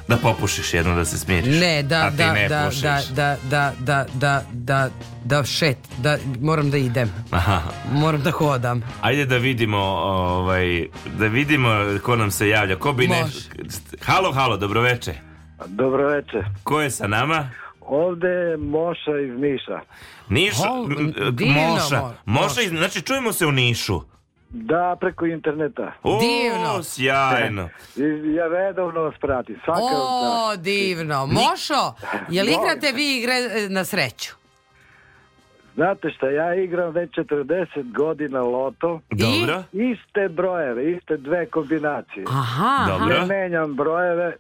Da popušiš jedno da se smiriš. Ne, da, a ti da, ne da, da, da, da, da, da, da, da, da šet, da moram da idem. Aha. Moram da hodam. Ajde da vidimo, ovaj, da vidimo ko nam se javlja. Ko bi ne... Može. Halo, halo, dobroveče. Dobro večer. Ko je sa nama? Ovde je Moša iz Niša. Niš, Hol- m- divno, Moša. Mo- Moša, iz- znači čujemo se u Nišu. Da, preko interneta. O, divno. Sjajno. I, ja redovno vas pratim. Svaka o, da. divno. Mošo, je li igrate vi igre e, na sreću? Znate šta, ja igram već 40 godina loto. Dobro. Iste brojeve, iste dve kombinacije. Aha. Dobro. Ne menjam brojeve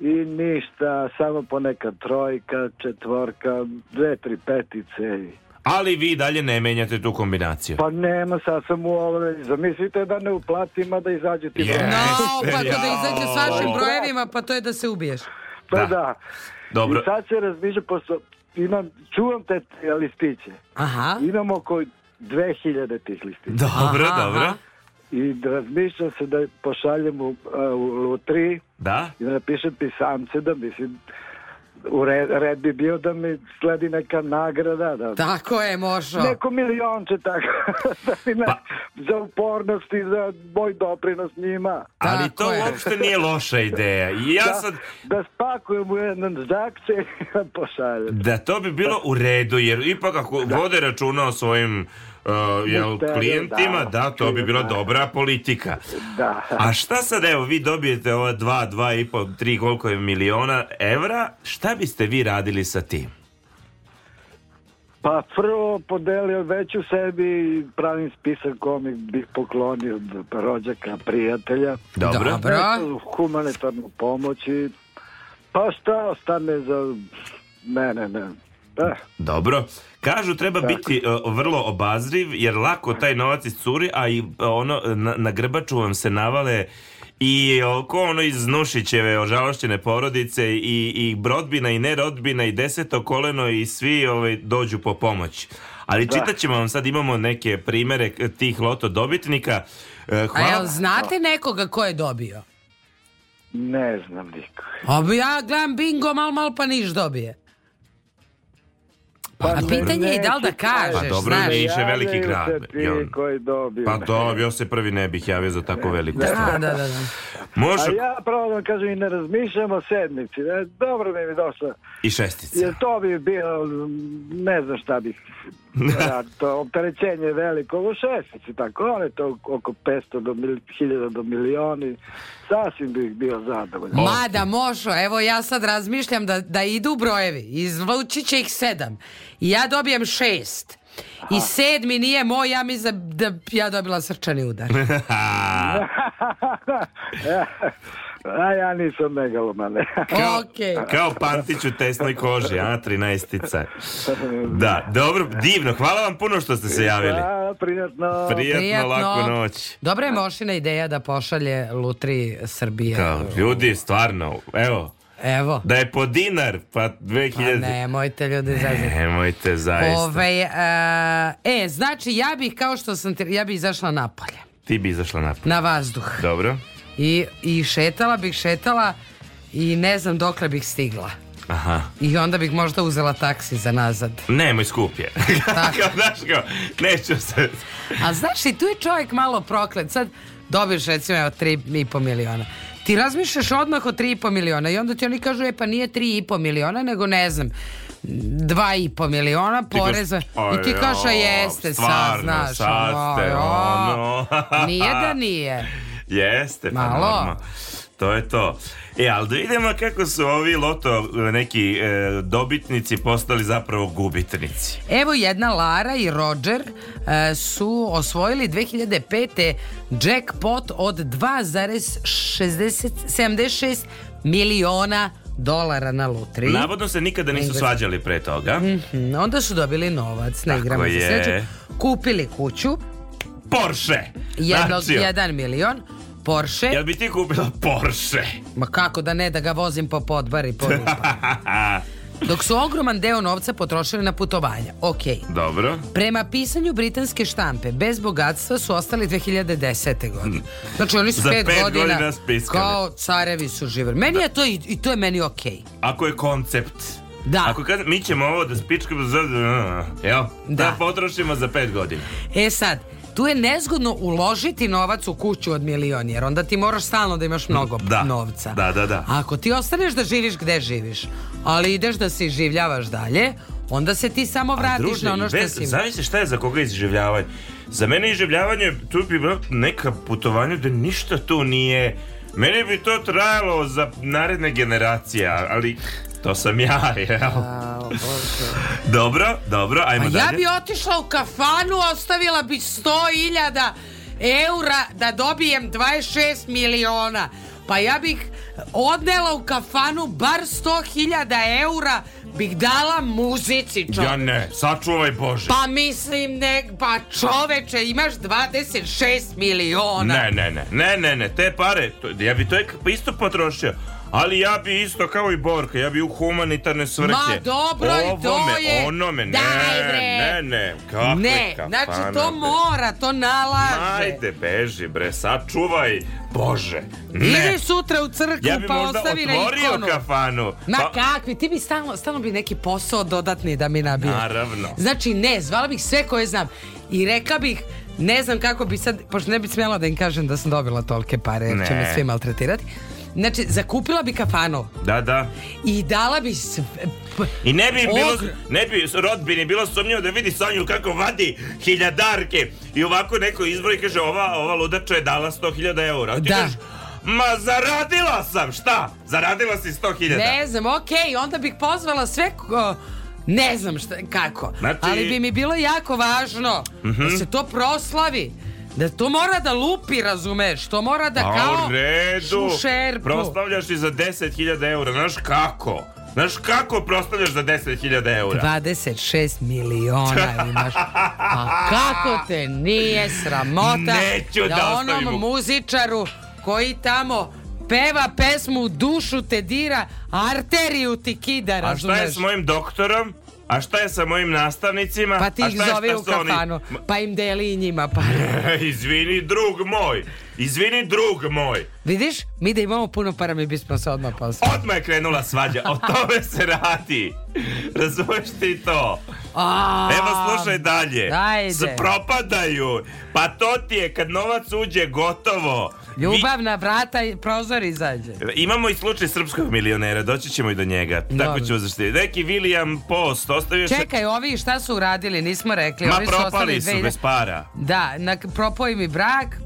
i ništa, samo ponekad trojka, četvorka, dve, tri petice i... Ali vi dalje ne menjate tu kombinaciju. Pa nema, sad sam u ovoj. Zamislite da ne uplatim, a da izađe ti yes, broj. No, pa da izađe s vašim brojevima, pa to je da se ubiješ. Pa da. da. Dobro. I sad se razmišlja, pošto imam, čuvam te listiće. Aha. Imam oko 2000 tih listića. Da. Dobro, aha, dobro. Aha. I razmišljam se da pošaljem u, e, u, u, u tri. Da? I da napišem pisamce da mislim u red, red bi bio da mi sledi neka nagrada. Da, tako je, možda. Neko milionče, tako. da pa... Za upornost i za moj doprinos njima. Ali tako to je. uopšte nije loša ideja. I ja da, sad... da spakujem u jedan zakce i pošaljem. Da, to bi bilo u redu, jer ipak ako da. vode računa o svojim uh, jel, klijentima, da, da to bi bila dobra politika. Da. A šta sad, evo, vi dobijete ova dva, dva i pol, tri, koliko je miliona evra, šta biste vi radili sa tim? Pa prvo podelio već u sebi pravim spisak kome bih poklonio rođaka, prijatelja. Dobro. Dobro. E, humanitarnu pomoć i pa šta ostane za mene, ne. Da. Dobro. Kažu treba Tako. biti uh, vrlo obazriv jer lako taj novac iscuri, a i e, ono na, na grbaču vam se navale i oko e, ono iz Nušićeve ožalošćene porodice i, i brodbina i nerodbina i deseto koleno i svi ovaj, dođu po pomoć. Ali da. čitat ćemo vam sad, imamo neke primere tih loto dobitnika. Hvala. A jel znate nekoga ko je dobio? Ne znam niko. ja gledam bingo, mal mal pa niš dobije. Pa, A pa pitanje je da li da kažeš, Pa dobro, znaš. Niš je veliki grad. I koji dobiju. Pa to, ja se prvi ne bih javio za tako veliku da. stvar. Da, da, da. Može... A ja pravo da vam kažem i ne razmišljam o sednici. Ne? Dobro mi je došlo. I šestica. Jer to bi bilo, ne znam šta bih ja, da, da, to opterećenje je veliko, ovo šestici, tako, one to oko 500 do 1000 do milioni, sasvim bih bio zadovoljan. Mada, Mošo, evo ja sad razmišljam da, da idu brojevi, izvući će ih sedam, i ja dobijem šest. Aha. I sedmi nije moj, ja mislim da ja dobila srčani udar. A ja nisam megaloman. kao, okay. kao Pantić u tesnoj koži, a, 13-ica. Da, dobro, divno. Hvala vam puno što ste se javili. Da, prijatno. Prijatno, prijatno. laku noć. Dobra je Mošina ideja da pošalje Lutri Srbije. Kao, ljudi, stvarno, evo, Evo. Da je po dinar, pa 2000... Pa nemojte ljudi zaista. Nemojte zaista. Ove, a, eh, e, znači ja bih, kao što sam, ja bih izašla napolje. Ti bi izašla napolje. Na vazduh. Dobro. I, I šetala bih, šetala i ne znam dokle bih stigla. Aha. I onda bih možda uzela taksi za nazad. Nemoj skupje. znaš kao, neću se. A znaš i tu je čovjek malo proklet. Sad dobiš recimo evo, 3,5 miliona. Ti razmišljaš odmah o 3,5 miliona i onda ti oni kažu, e pa nije 3,5 miliona, nego ne znam, 2,5 miliona poreza i ti kažeš, e, jeste, sad znaš. Sad ste, ono. Nije da nije. Jeste, pa Malo. Normal. To je to. E, ali da idemo kako su ovi loto neki e, dobitnici postali zapravo gubitnici. Evo jedna Lara i Roger e, su osvojili 2005. jackpot od 2,76 miliona dolara na lutriji. Navodno se nikada nisu Negre. svađali pre toga. Mm -hmm, onda su dobili novac na igrama za sreću. Kupili kuću. Porsche! Jednog, znači, jedan milion Porsche. Jel bi ti kupila Porsche? Ma kako da ne, da ga vozim po podbari, po Dok su ogroman deo novca potrošili na putovanja. Ok. Dobro. Prema pisanju britanske štampe, bez bogatstva su ostali 2010. godine. Znači oni su 5 godina, godina kao carevi su živjeli. Meni da. je to i, i to je meni ok. Ako je koncept. Da. Ako kad mi ćemo ovo da spičkamo, jel? Da. da potrošimo za 5 godina. E sad, tu je nezgodno uložiti novac u kuću od milion, jer onda ti moraš stalno da imaš mnogo da, novca. Da, da, da. Ako ti ostaneš da živiš gde živiš, ali ideš da se življavaš dalje, onda se ti samo vratiš druže, na ono što bez, si Zavisi šta je za koga izživljavanje. Za mene izživljavanje, tu bi bilo neka putovanja da ništa tu nije... Meni bi to trajalo za naredne generacije, ali To sam ja, jel? A, dobro, dobro, ajmo A dalje. Ja bi otišla u kafanu, ostavila bi 100.000 eura da dobijem 26 miliona. Pa ja bih odnela u kafanu bar 100.000 eura bih dala muzici čovječe. Ja ne, sačuvaj Bože. Pa mislim, ne, pa čoveče, imaš 26 miliona. Ne, ne, ne, ne, ne, ne, te pare, to, ja bi to isto potrošio. Ali ja bi isto kao i Borka, ja bi u humanitarne svrhe. Ma dobro, Ovome, i to je. Onome, ne, bre. ne, ne, kako ne, znači to be. mora, to nalaže. Ajde, beži bre, sačuvaj. Bože, ne. Idi sutra u crkvu ja pa ostavi na ikonu. Ja bi možda otvorio kafanu. Ma pa... kakvi, ti bi stalno, stalno bi neki posao dodatni da mi nabije. Naravno. Znači ne, zvala bih sve koje znam. I rekla bih, ne znam kako bi sad, pošto ne bih smjela da im kažem da sam dobila tolike pare, jer će me svi maltretirati. Znači, zakupila bi kafanu. Da, da. I dala bi sve... I ne bi, bilo, ne bi rodbini bilo sumnjivo da vidi Sonju kako vadi hiljadarke i ovako neko izbroji kaže ova, ova ludača je dala 100.000 eura. Ti da. Kaži, Ma zaradila sam, šta? Zaradila si 100.000. Ne znam, okej, okay, onda bih pozvala sve... Ko... Ne znam šta, kako, znači... ali bi mi bilo jako važno mm -hmm. da se to proslavi. Da to mora da lupi, razumeš? To mora da A, pa, kao u redu. šušerpu. Prostavljaš i za 10.000 eura. Znaš kako? Znaš kako prostavljaš za 10.000 eura? 26 miliona imaš. A kako te nije sramota Neću da, da onom muzičaru koji tamo peva pesmu, dušu te dira, arteriju ti kida, razumeš? A šta je s mojim doktorom? A šta je sa mojim nastavnicima? Pa ti ih zove u kafanu, oni... pa im deli i njima pare. izvini drug moj, izvini drug moj. Vidiš, mi da imamo puno para, mi bismo se odmah poslali. Odmah je krenula svađa, o tome se radi. Razumeš ti to? A, Evo slušaj dalje. Ajde. Propadaju. Pa to ti je kad novac uđe gotovo. Ljubavna vrata i prozor izađe. Da, imamo i slučaj srpskog milionera, doći ćemo i do njega. Dobre. Tako ćemo zaštiti. Neki William Post ostavio... Čekaj, ovi šta su uradili, nismo rekli. Ma ovi propali su, dve... bez para. Da, na, propoj mi brak.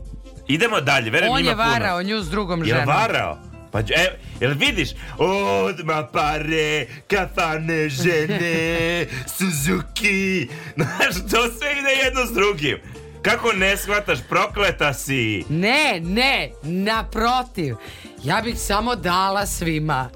Idemo dalje, verujem ima On je varao puno. nju s drugom ženom. Je varao? Pa, e, jel vidiš? Odma pare, kafane žene, Suzuki. Znaš, to sve ide jedno s drugim. Kako ne shvataš, prokleta si! Ne, ne, naprotiv. Ja bih samo dala svima.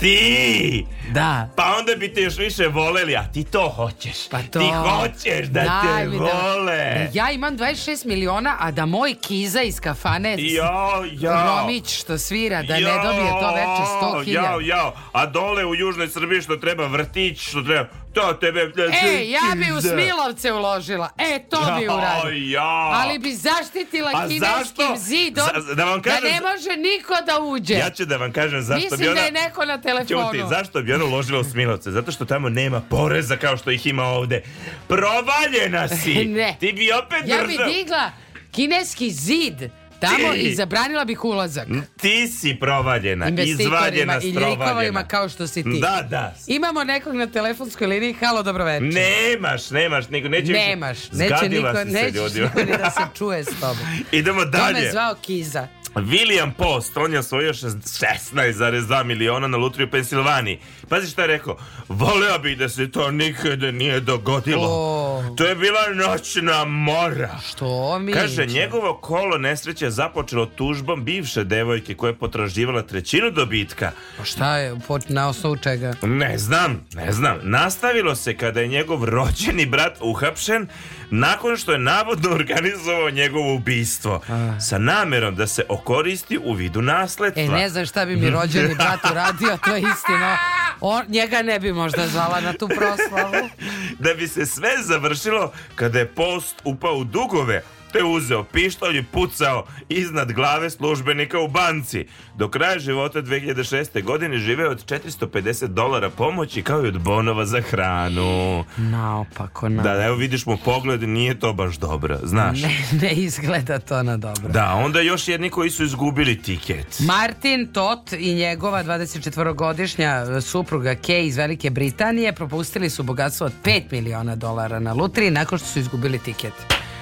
Ti! Da. Pa onda bi te još više voleli, a ti to hoćeš. Pa to... Ti hoćeš da Daj te da- vole. Da, ja imam 26 miliona, a da moj kiza iz kafane jo, jo. Romić što svira, da jo, ne dobije to veče 100 hiljada. Jo, jo, a dole u Južnoj Srbiji što treba vrtić, što treba... To da, tebe E, ja bi u Smilovce uložila. E, to bi uradila. Ja. Ali bi zaštitila A kineskim zašto? zidom Za, da, vam kažem, da ne može niko da uđe. Ja ću da vam kažem zašto Mislim bi ona... da je neko na telefonu. Ćuti, zašto bi ona uložila u Smilovce? Zato što tamo nema poreza kao što ih ima ovde. Provaljena si! ne. Ti bi opet Ja držav... digla kineski zid Tamo ti, i zabranila bih ulazak. Ti si provaljena, izvaljena, strovaljena. i ljikovima kao što si ti. Da, da. Imamo nekog na telefonskoj liniji, halo, dobro dobroveče. Nemaš, nemaš, niko, neće Nemaš, više. neće niko, neće niko ni da se čuje s tobom. Idemo dalje. To me zvao Kiza. William Post, on je osvojio 16,2 miliona na lutriju u Pensilvaniji. Pazi šta je rekao, voleo bih da se to nikada nije dogodilo. O. To je bila noćna mora. Što mi? Kaže, njegovo kolo nesreće je započelo tužbom bivše devojke koja je potraživala trećinu dobitka. Pa šta je, na osnovu čega? Ne znam, ne znam. Nastavilo se kada je njegov rođeni brat uhapšen nakon što je navodno organizovao njegovo ubistvo A. sa namerom da se okoristi u vidu nasledstva. E, ne znam šta bi mi rođeni brat uradio, to je istina. On, njega ne bi možda zvala na tu proslavu. da bi se sve završilo kada je post upao u dugove, je uzeo pištolj i pucao iznad glave službenika u banci. Do kraja života 2006. godine žive od 450 dolara pomoći kao i od bonova za hranu. Naopako, na. Da, da evo vidiš mu pogled, nije to baš dobro, znaš. Ne, ne izgleda to na dobro. Da, onda još jedni koji su izgubili tiket. Martin Tot i njegova 24-godišnja supruga Kay iz Velike Britanije propustili su bogatstvo od 5 miliona dolara na lutri nakon što su izgubili tiket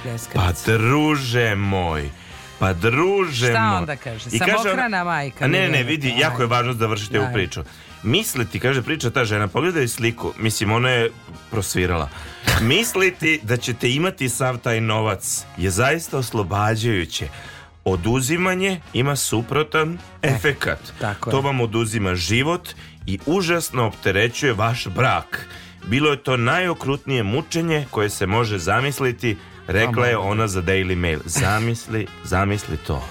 pljeskavica. Pa druže moj, pa druže Šta moj. onda kaže? I Samohrana majka. Ne, ne, vidi, majka. jako je važno da završite ovu da, priču. Misliti, kaže priča ta žena, pogledaj sliku, mislim ona je prosvirala. Misliti da ćete imati sav taj novac je zaista oslobađajuće oduzimanje ima suprotan e, efekat. Tako to vam oduzima život i užasno opterećuje vaš brak. Bilo je to najokrutnije mučenje koje se može zamisliti Rekla je ona za Daily Mail. Zamisli, zamisli to.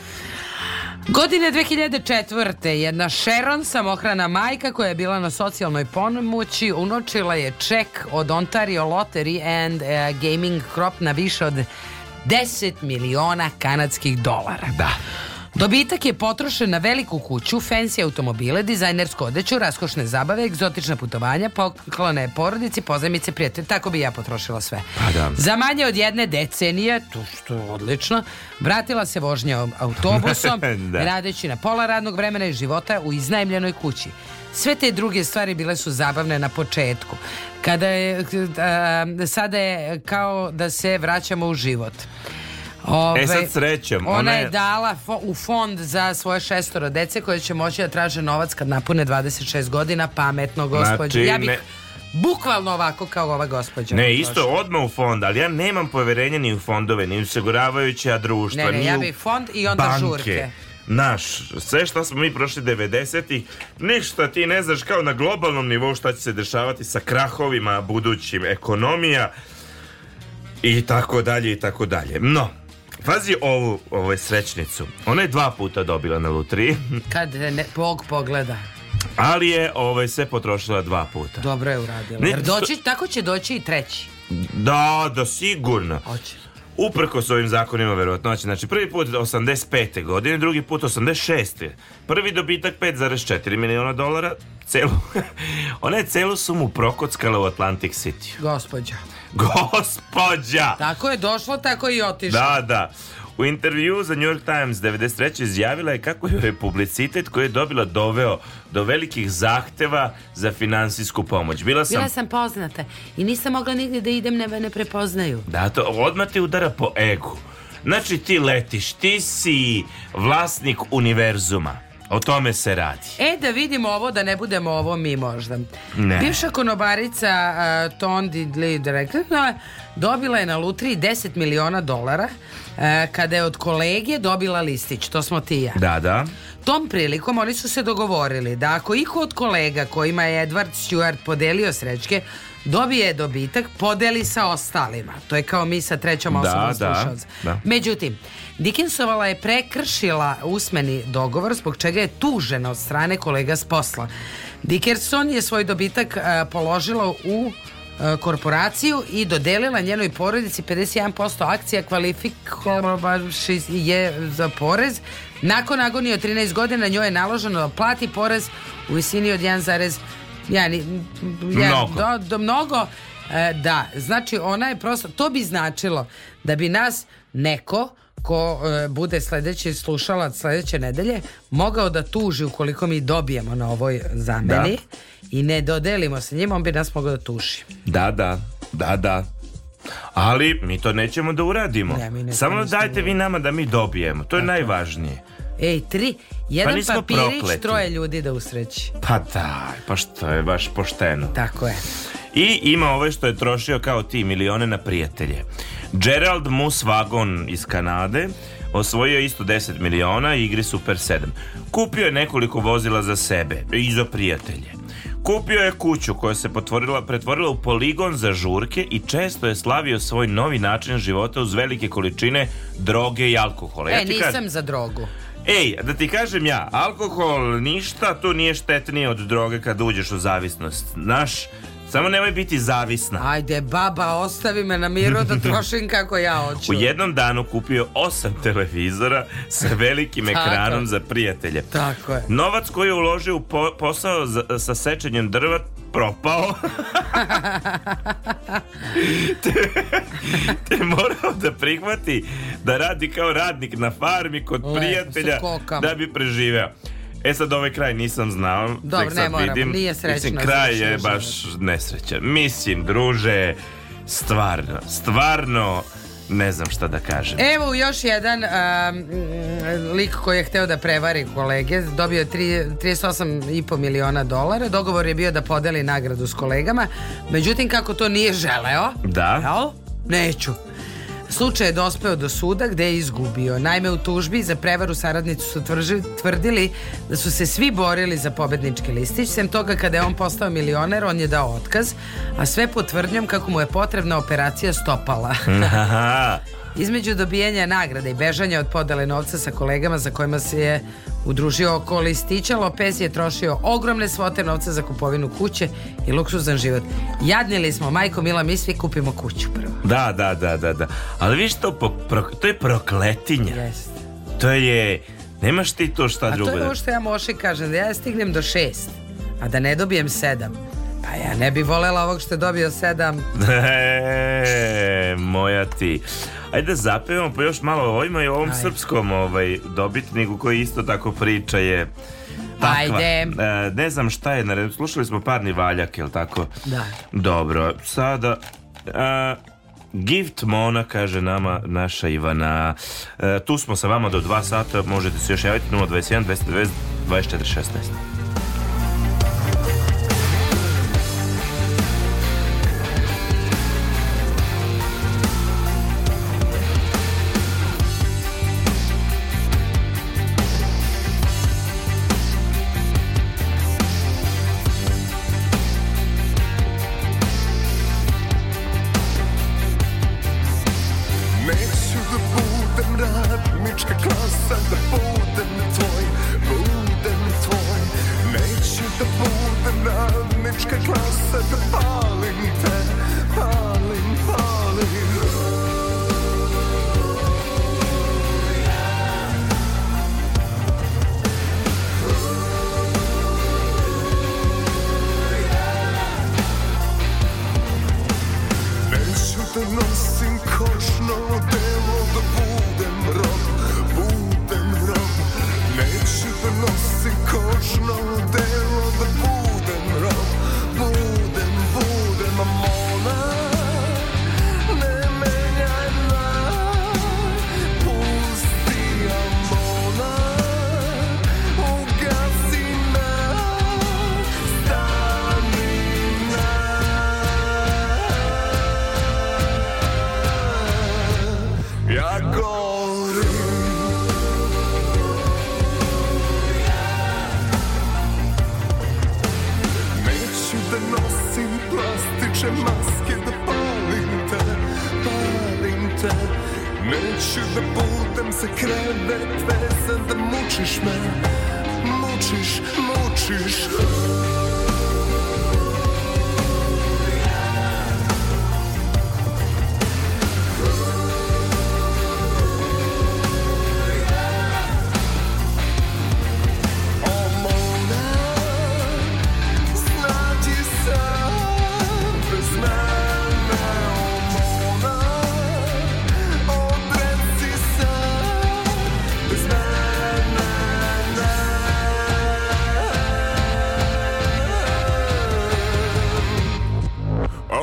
Godine 2004. jedna Sharon samohrana majka koja je bila na socijalnoj pomoći unočila je ček od Ontario Lottery and uh, Gaming Crop na više od 10 miliona kanadskih dolara. Da. Dobitak je potrošen na veliku kuću, fancy automobile, dizajnersku odeću, raskošne zabave, egzotična putovanja, poklone porodici, pozemice, prijatelje. Tako bi ja potrošila sve. Pa da. Za manje od jedne decenije, to što je odlično, vratila se vožnja autobusom, da. radeći na pola radnog vremena i života u iznajmljenoj kući. Sve te druge stvari bile su zabavne na početku. Kada je, a, sada je kao da se vraćamo u život. Ove, e sad srećem. Ona, ona je dala fo, u fond za svoje šestoro dece koje će moći da traže novac kad napune 26 godina, pametno gospođo. Znači, ja bih ne... bukvalno ovako kao ova gospođa. Ne, isto došla. odmah u fond, ali ja nemam poverenja ni u fondove, ni u osiguravajuća društva, ne, ne, ja bih fond i onda banke. žurke naš, sve što smo mi prošli 90-ih, ništa ti ne znaš kao na globalnom nivou šta će se dešavati sa krahovima budućim ekonomija i tako dalje i tako dalje. No, Pazi ovu, ovo je srećnicu. Ona je dva puta dobila na lutriji. Kad ne, Bog pogleda. Ali je ovaj, sve potrošila dva puta. Dobro je uradila. Ne, Jer doći, tako će doći i treći. Da, da, sigurno. Hoće. Uprko s ovim zakonima verovatno verovatnoće. Znači, prvi put 85. godine, drugi put 86. Prvi dobitak 5,4 miliona dolara. Celu, ona je celu sumu prokockala u Atlantic City. Gospodja. Gospodja! Tako je došlo, tako i otišlo. Da, da. U intervju za New York Times 93. izjavila je kako joj je publicitet koji je dobila doveo do velikih zahteva za finansijsku pomoć. Bila sam, Bila sam poznata i nisam mogla nigdje da idem, neba ne prepoznaju. Da, to odmah ti udara po egu. Znači ti letiš, ti si vlasnik univerzuma. O tome se radi. E, da vidimo ovo, da ne budemo ovo mi možda. Ne. Bivša konobarica uh, Tondi direktno dobila je na lutri 10 miliona dolara uh, kada je od kolege dobila listić, to smo ti ja. Da, da. Tom prilikom oni su se dogovorili da ako iko od kolega kojima je Edward Stewart podelio srećke dobije dobitak, podeli sa ostalima. To je kao mi sa trećom da, osobom da, slušalca. Da. Međutim, Dickinsovala je prekršila usmeni dogovor zbog čega je tužena od strane kolega s posla. Dickerson je svoj dobitak uh, položila u e, korporaciju i dodelila njenoj porodici 51% akcija kvalifikovavši je za porez. Nakon agonije od 13 godina njoj je naloženo da plati porez u visini od 1,5 Ja, ja mnogo. Do, do mnogo e, da, znači ona je prosto, to bi značilo da bi nas neko ko e, bude sledeći slušalac sledeće nedelje mogao da tuži ukoliko mi dobijemo na ovoj zameni da. i ne dodelimo se njima, on bi nas mogao da tuži. Da, da, da, da. Ali mi to nećemo da uradimo. Ne, ne Samo dajte vi nama da mi dobijemo. To je Tako. najvažnije. Ej, tri, Pa Jedan pa papirić prokleti. troje ljudi da usreći. Pa daj, pa što je baš pošteno. Tako je. I ima ovaj što je trošio kao ti milione na prijatelje. Gerald Wagon iz Kanade osvojio isto 10 miliona i igri Super 7. Kupio je nekoliko vozila za sebe i za prijatelje. Kupio je kuću koja se potvorila, pretvorila u poligon za žurke i često je slavio svoj novi način života uz velike količine droge i alkohola. E, ja nisam kad... za drogu. Ej, da ti kažem ja, alkohol ništa to nije štetnije od droge kad uđeš u zavisnost. Znaš, samo nemoj biti zavisna. Ajde, baba, ostavi me na miru da trošim kako ja hoću. U jednom danu kupio osam televizora sa velikim ekranom za prijatelje. Tako je. Novac koji je uložio u po posao za, sa sečenjem drva propao te, te morao da prihvati da radi kao radnik na farmi kod Lepo, prijatelja da bi preživeo E sad ovaj kraj nisam znao Dobro, sad ne moramo, vidim. nije srećno Mislim, kraj je baš nesrećan Mislim, druže Stvarno, stvarno ne znam šta da kažem. Evo još jedan um, lik koji je hteo da prevari kolege, dobio je 38,5 miliona dolara, dogovor je bio da podeli nagradu s kolegama, međutim kako to nije želeo, da. Jel? neću. Slučaj je dospeo do suda gde je izgubio. Naime, u tužbi za prevaru saradnicu su tvrži, tvrdili da su se svi borili za pobednički listić, sem toga kada je on postao milioner, on je dao otkaz, a sve pod tvrdnjom kako mu je potrebna operacija stopala. Između dobijanja nagrade i bežanja od podele novca sa kolegama za kojima se je udružio oko listića, Lopez je trošio ogromne svote novca za kupovinu kuće i luksuzan život. Jadnili smo, majko Mila, mi svi kupimo kuću prvo. Da, da, da, da, da. Ali viš to, po, pro, to je prokletinja. Jest. To je, nemaš ti to šta drugo. A to je da- ovo što ja moši kažem, da ja stignem do šest, a da ne dobijem sedam. Pa ja ne bih volela ovog što je dobio sedam. E, moja ti. Ajde da zapevamo pa još malo o ovima i ovom Ajde. srpskom ovaj, dobitniku koji isto tako priča je takva. Ajde. E, ne znam šta je na Slušali smo parni valjak, jel tako? Da. Dobro. Sada... A, e, Gift Mona, kaže nama naša Ivana. E, tu smo sa vama do 2 sata, možete se još javiti 021 222 2416.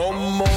more.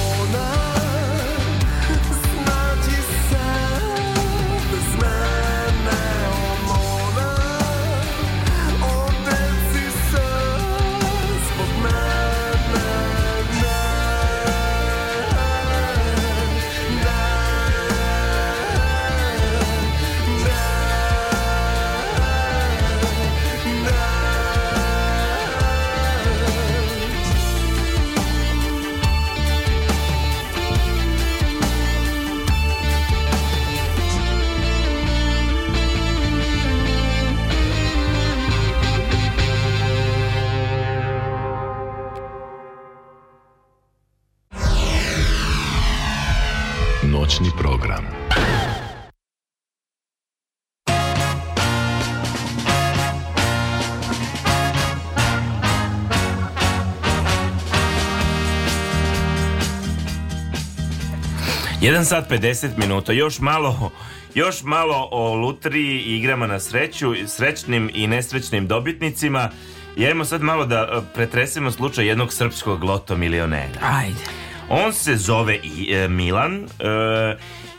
1 sat 50 minuta, još malo još malo o lutriji i igrama na sreću, srećnim i nesrećnim dobitnicima. I ajmo sad malo da e, pretresemo slučaj jednog srpskog loto milionera. Ajde. On se zove e, Milan e,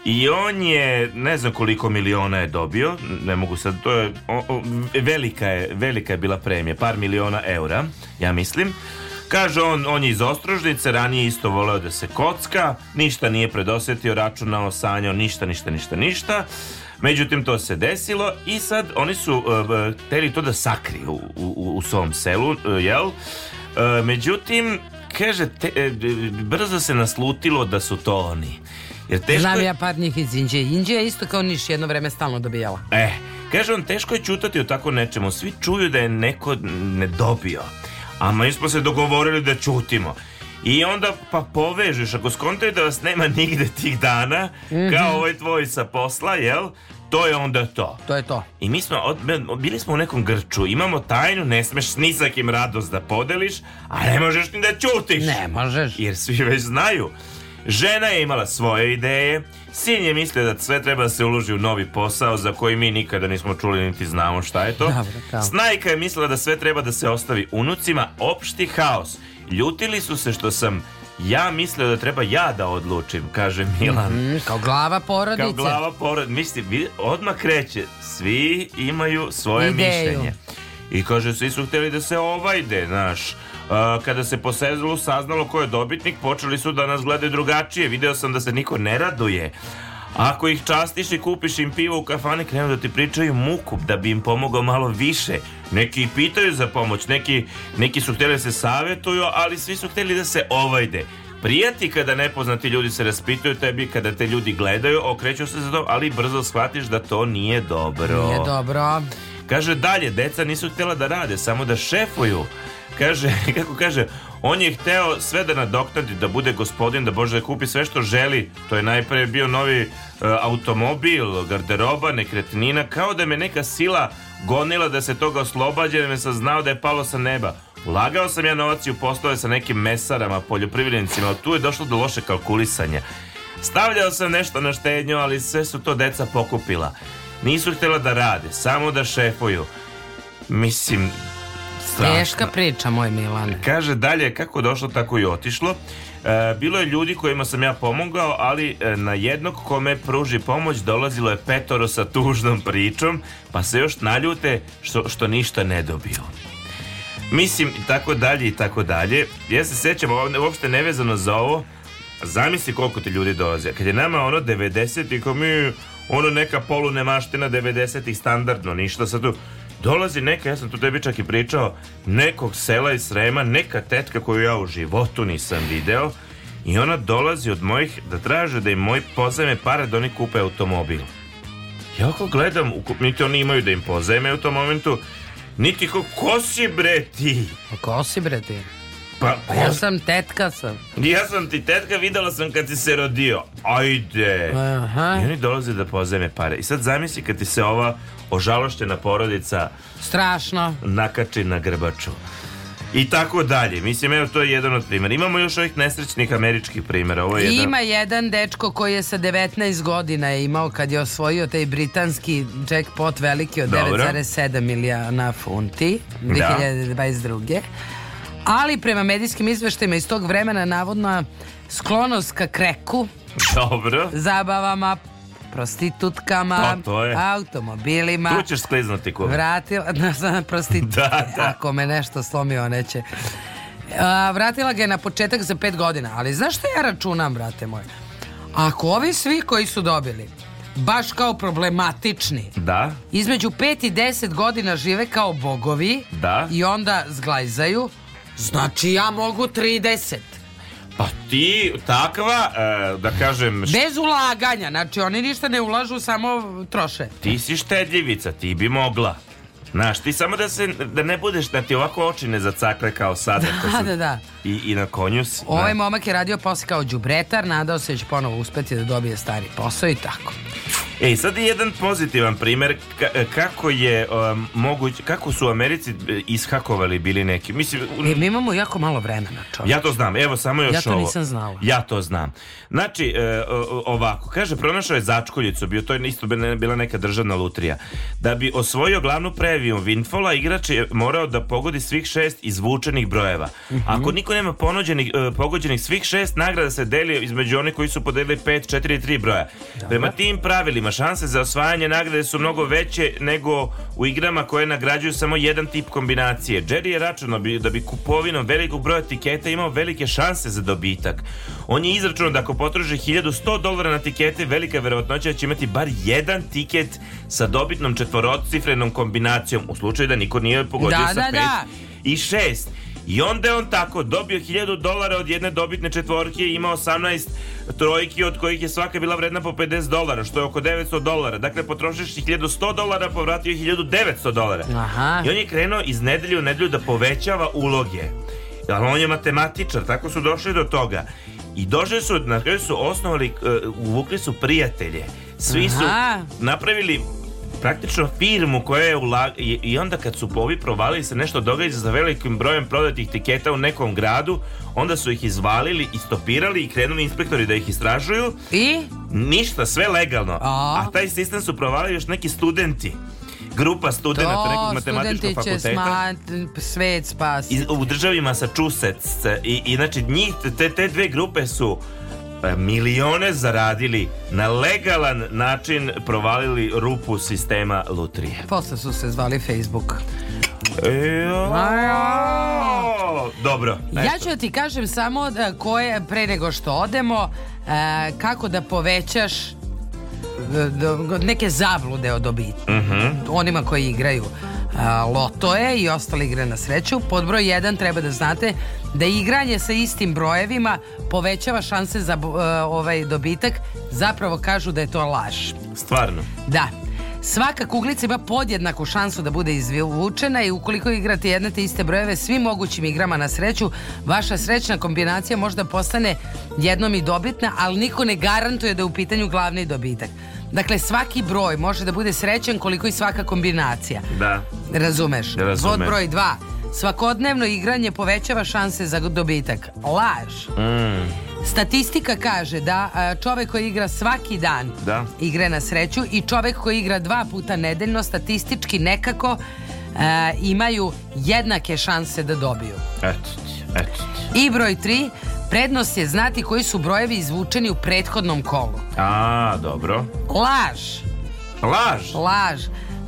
i on je, ne znam koliko miliona je dobio, ne mogu sad, to je, o, o, velika je, velika je bila premija, par miliona eura, ja mislim. Kaže on, on je iz Ostrožnice, ranije isto voleo da se kocka, ništa nije predosetio, računao, sanjao, ništa, ništa, ništa, ništa. Međutim, to se desilo i sad oni su uh, e, e, teli to da sakriju u, u, u svom selu, uh, jel? Uh, međutim, kaže, te, brzo se naslutilo da su to oni. Jer teško Znam je... ja par njih iz Indije. Indija isto kao Niš jedno vreme stalno dobijala. E, eh, kaže on, teško je čutati o tako nečemu. Svi čuju da je neko ne dobio a mi smo se dogovorili da ćutimo. I onda pa povežeš, ako skontaju da vas nema nigde tih dana, mm -hmm. kao ovaj tvoj sa posla, jel? To je onda to. To je to. I mi smo, od, bili smo u nekom grču, imamo tajnu, ne smeš ni sa kim radost da podeliš, a ne možeš ni da ćutiš. Ne možeš. Jer svi već znaju. Žena je imala svoje ideje, Sin je mislio da sve treba da se uloži u novi posao za koji mi nikada nismo čuli niti znamo šta je to. Snajka je mislila da sve treba da se ostavi unucima, opšti haos. Ljutili su se što sam ja mislio da treba ja da odlučim, kaže Milan. Mm, kao glava porodice. Kao glava porodice. Mislim, odmah kreće. Svi imaju svoje Ideju. mišljenje. I kaže, svi su hteli da se ovajde, znaš kada se po sezlu saznalo ko je dobitnik, počeli su da nas gledaju drugačije. Video sam da se niko ne raduje. Ako ih častiš i kupiš im pivo u kafani, krenu da ti pričaju muku, da bi im pomogao malo više. Neki pitaju za pomoć, neki, neki su hteli da se savjetuju, ali svi su hteli da se ovajde. Prijati kada nepoznati ljudi se raspituju tebi, kada te ljudi gledaju, okreću se za to, ali brzo shvatiš da to nije dobro. Nije dobro. Kaže dalje, deca nisu htjela da rade, samo da šefuju. Kaže, kako kaže, on je hteo sve da nadoknadi, da bude gospodin, da bože da kupi sve što želi. To je najpre bio novi e, automobil, garderoba, nekretnina, kao da me neka sila gonila da se toga oslobađa, jer me sam znao da je palo sa neba. Ulagao sam ja novac i u sa nekim mesarama, poljoprivrednicima, tu je došlo do loše kalkulisanja. Stavljao sam nešto na štednju, ali sve su to deca pokupila. Nisu htjela da rade, samo da šefuju. Mislim, strašna. Teška priča, moj Milane. Kaže dalje, kako došlo, tako i otišlo. E, bilo je ljudi kojima sam ja pomogao, ali e, na jednog kome pruži pomoć dolazilo je petoro sa tužnom pričom, pa se još naljute što, što ništa ne dobio. Mislim, i tako dalje, i tako dalje. Ja se sjećam, uopšte nevezano za ovo, zamisli koliko ti ljudi dolaze. Kad je nama ono 90 i ko mi ono neka polu nemaština 90-ih standardno, ništa sa tu dolazi neka, ja sam tu tebi čak i pričao, nekog sela iz Srema, neka tetka koju ja u životu nisam video i ona dolazi od mojih da traže da im moji pozajme pare da oni kupe automobil. Ja ako gledam, niti oni imaju da im pozajme u tom momentu, niti ko, ko si bre ti? Ko si bre ti? Pa, pa ja sam tetka sam. Ja sam ti tetka, videla sam kad si se rodio. Ajde. Aha. I oni dolaze da pozeme pare. I sad zamisli kad ti se ova ožaloštena porodica... Strašno. Nakači na grbaču. I tako dalje. Mislim, evo, to je jedan od primjera. Imamo još ovih nesrećnih američkih primjera. Ovo je jedan... Ima jedan... jedan dečko koji je sa 19 godina je imao kad je osvojio taj britanski jackpot veliki od 9,7 milijana funti 2022. Da. Ali prema medijskim izveštajima iz tog vremena navodna sklonost ka kreku, Dobro. zabavama, prostitutkama, pa, to je. automobilima. Tu ćeš skliznuti ko. Vratila na prostitutke. Da, da. Ako me nešto slomi, neće. A, vratila ga je na početak za pet godina. Ali znaš što ja računam, brate moj? Ako ovi svi koji su dobili baš kao problematični. Da. Između 5 i 10 godina žive kao bogovi. Da. I onda zglajzaju. Znači ja mogu 30. Pa ti takva, e, da kažem... Bez ulaganja, znači oni ništa ne ulažu, samo troše. Ti si štedljivica, ti bi mogla. Znaš, ti samo da se da ne budeš da ti ovako oči ne zacakle kao sada. Da, sam, da, da. I, I na konju si. Ovaj da. momak je radio posao kao đubretar, nadao se da će ponovo uspeti da dobije stari posao i tako. E, sad je jedan pozitivan primer e, kako je um, moguć, kako su u Americi e, ishakovali bili neki. Mislim, e, mi imamo jako malo vremena, čovječ. Ja to znam, evo samo još ovo. Ja to ovo. nisam znala. Ja to znam. Znači, ovako, kaže, pronašao je začkoljicu, bio to je isto bila neka državna lutrija. Da bi osvojio glavnu previju Winfola, igrač je morao da pogodi svih šest izvučenih brojeva. Mm -hmm. Ako niko nema ponuđenih, pogođenih svih šest, nagrada se deli između onih koji su podelili 5, 4 i 3 broja. Prema tim pravilima timovima. Šanse za osvajanje nagrade su mnogo veće nego u igrama koje nagrađuju samo jedan tip kombinacije. Jerry je računao da bi kupovinom velikog broja tiketa imao velike šanse za dobitak. On je izračunao da ako potroži 1100 dolara na tikete, velika verovatnoća da će imati bar jedan tiket sa dobitnom četvorocifrenom kombinacijom u slučaju da niko nije pogodio da, sa da, da. i 6. I onda je on tako dobio 1000 dolara od jedne dobitne četvorke i ima 18 trojki od kojih je svaka bila vredna po 50 dolara, što je oko 900 dolara. Dakle, potrošiš 1100 dolara, povratio 1900 dolara. Aha. I on je krenuo iz nedelje u nedelju da povećava uloge. Ali on je matematičar, tako su došli do toga. I došli su, na kraju su osnovali, eh, uvukli su prijatelje. Svi Aha. su napravili praktično firmu koja je ulag... i onda kad su ovi provali se nešto događa za velikim brojem prodatih tiketa u nekom gradu, onda su ih izvalili i stopirali i krenuli inspektori da ih istražuju. I? Ništa, sve legalno. A, A taj sistem su provalili još neki studenti grupa studenta nekog matematičkog fakulteta. To, svet spasiti. U državima sa Čusec i, i znači njih, te, te dve grupe su E, milione zaradili na legalan način provalili rupu sistema lutrije. Posle su se zvali Facebook. Ejo. Dobro. Nešto. Ja ću da ti kažem samo da koje pre nego što odemo e, kako da povećaš neke zablude od dobit. Uh mhm. -huh. Onima koji igraju loto je i ostale igre na sreću. Pod broj 1 treba da znate da igranje sa istim brojevima povećava šanse za e, ovaj dobitak. Zapravo kažu da je to laž. Stvarno? Da. Svaka kuglica ima podjednaku šansu da bude izvučena i ukoliko igrate jedne te iste brojeve svim mogućim igrama na sreću, vaša srećna kombinacija možda postane jednom i dobitna, ali niko ne garantuje da je u pitanju glavni dobitak. Dakle, svaki broj može da bude srećan koliko i svaka kombinacija. Da. Razumeš? Razumem. Vod broj dva. Svakodnevno igranje povećava šanse za dobitak. Laž. Mm. Statistika kaže da čovek koji igra svaki dan da. igre na sreću i čovek koji igra dva puta nedeljno statistički nekako uh, imaju jednake šanse da dobiju. Eto, eto. I broj tri, Prednost je znati koji su brojevi izvučeni u prethodnom kolu. A, dobro. Laž. Laž? Laž.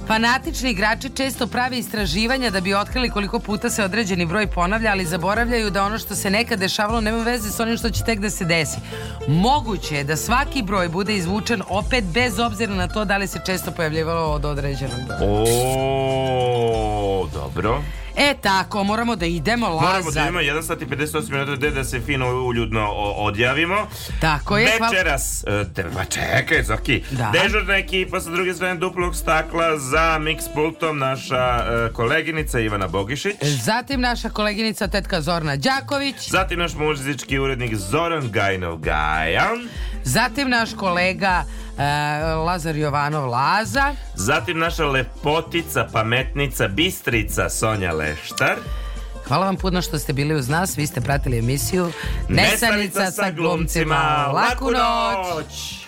Fanatični igrači često prave istraživanja da bi otkrili koliko puta se određeni broj ponavlja, ali zaboravljaju da ono što se nekad dešavalo nema veze sa onim što će tek da se desi. Moguće je da svaki broj bude izvučen opet bez obzira na to da li se često pojavljivalo od određenog broja. O, dobro. E tako, moramo da idemo, Lazar. Moramo da idemo, 1 sat i 58 minuta, gde da se fino uljudno odjavimo. Tako je. Večeras, e, te, ma čekaj, Zoki, da. dežurna ekipa sa druge strane duplog stakla za mix pultom, naša e, koleginica Ivana Bogišić. Zatim naša koleginica tetka Zorna Đaković. Zatim naš muzički urednik Zoran Gajnov Gajan. Zatim naš kolega e, Lazar Jovanov Laza. Zatim naša lepotica, pametnica, bistrica Sonja Leštar. Hvala vam puno što ste bili uz nas. Vi ste pratili emisiju Nesanica sa glumcima. Laku noć!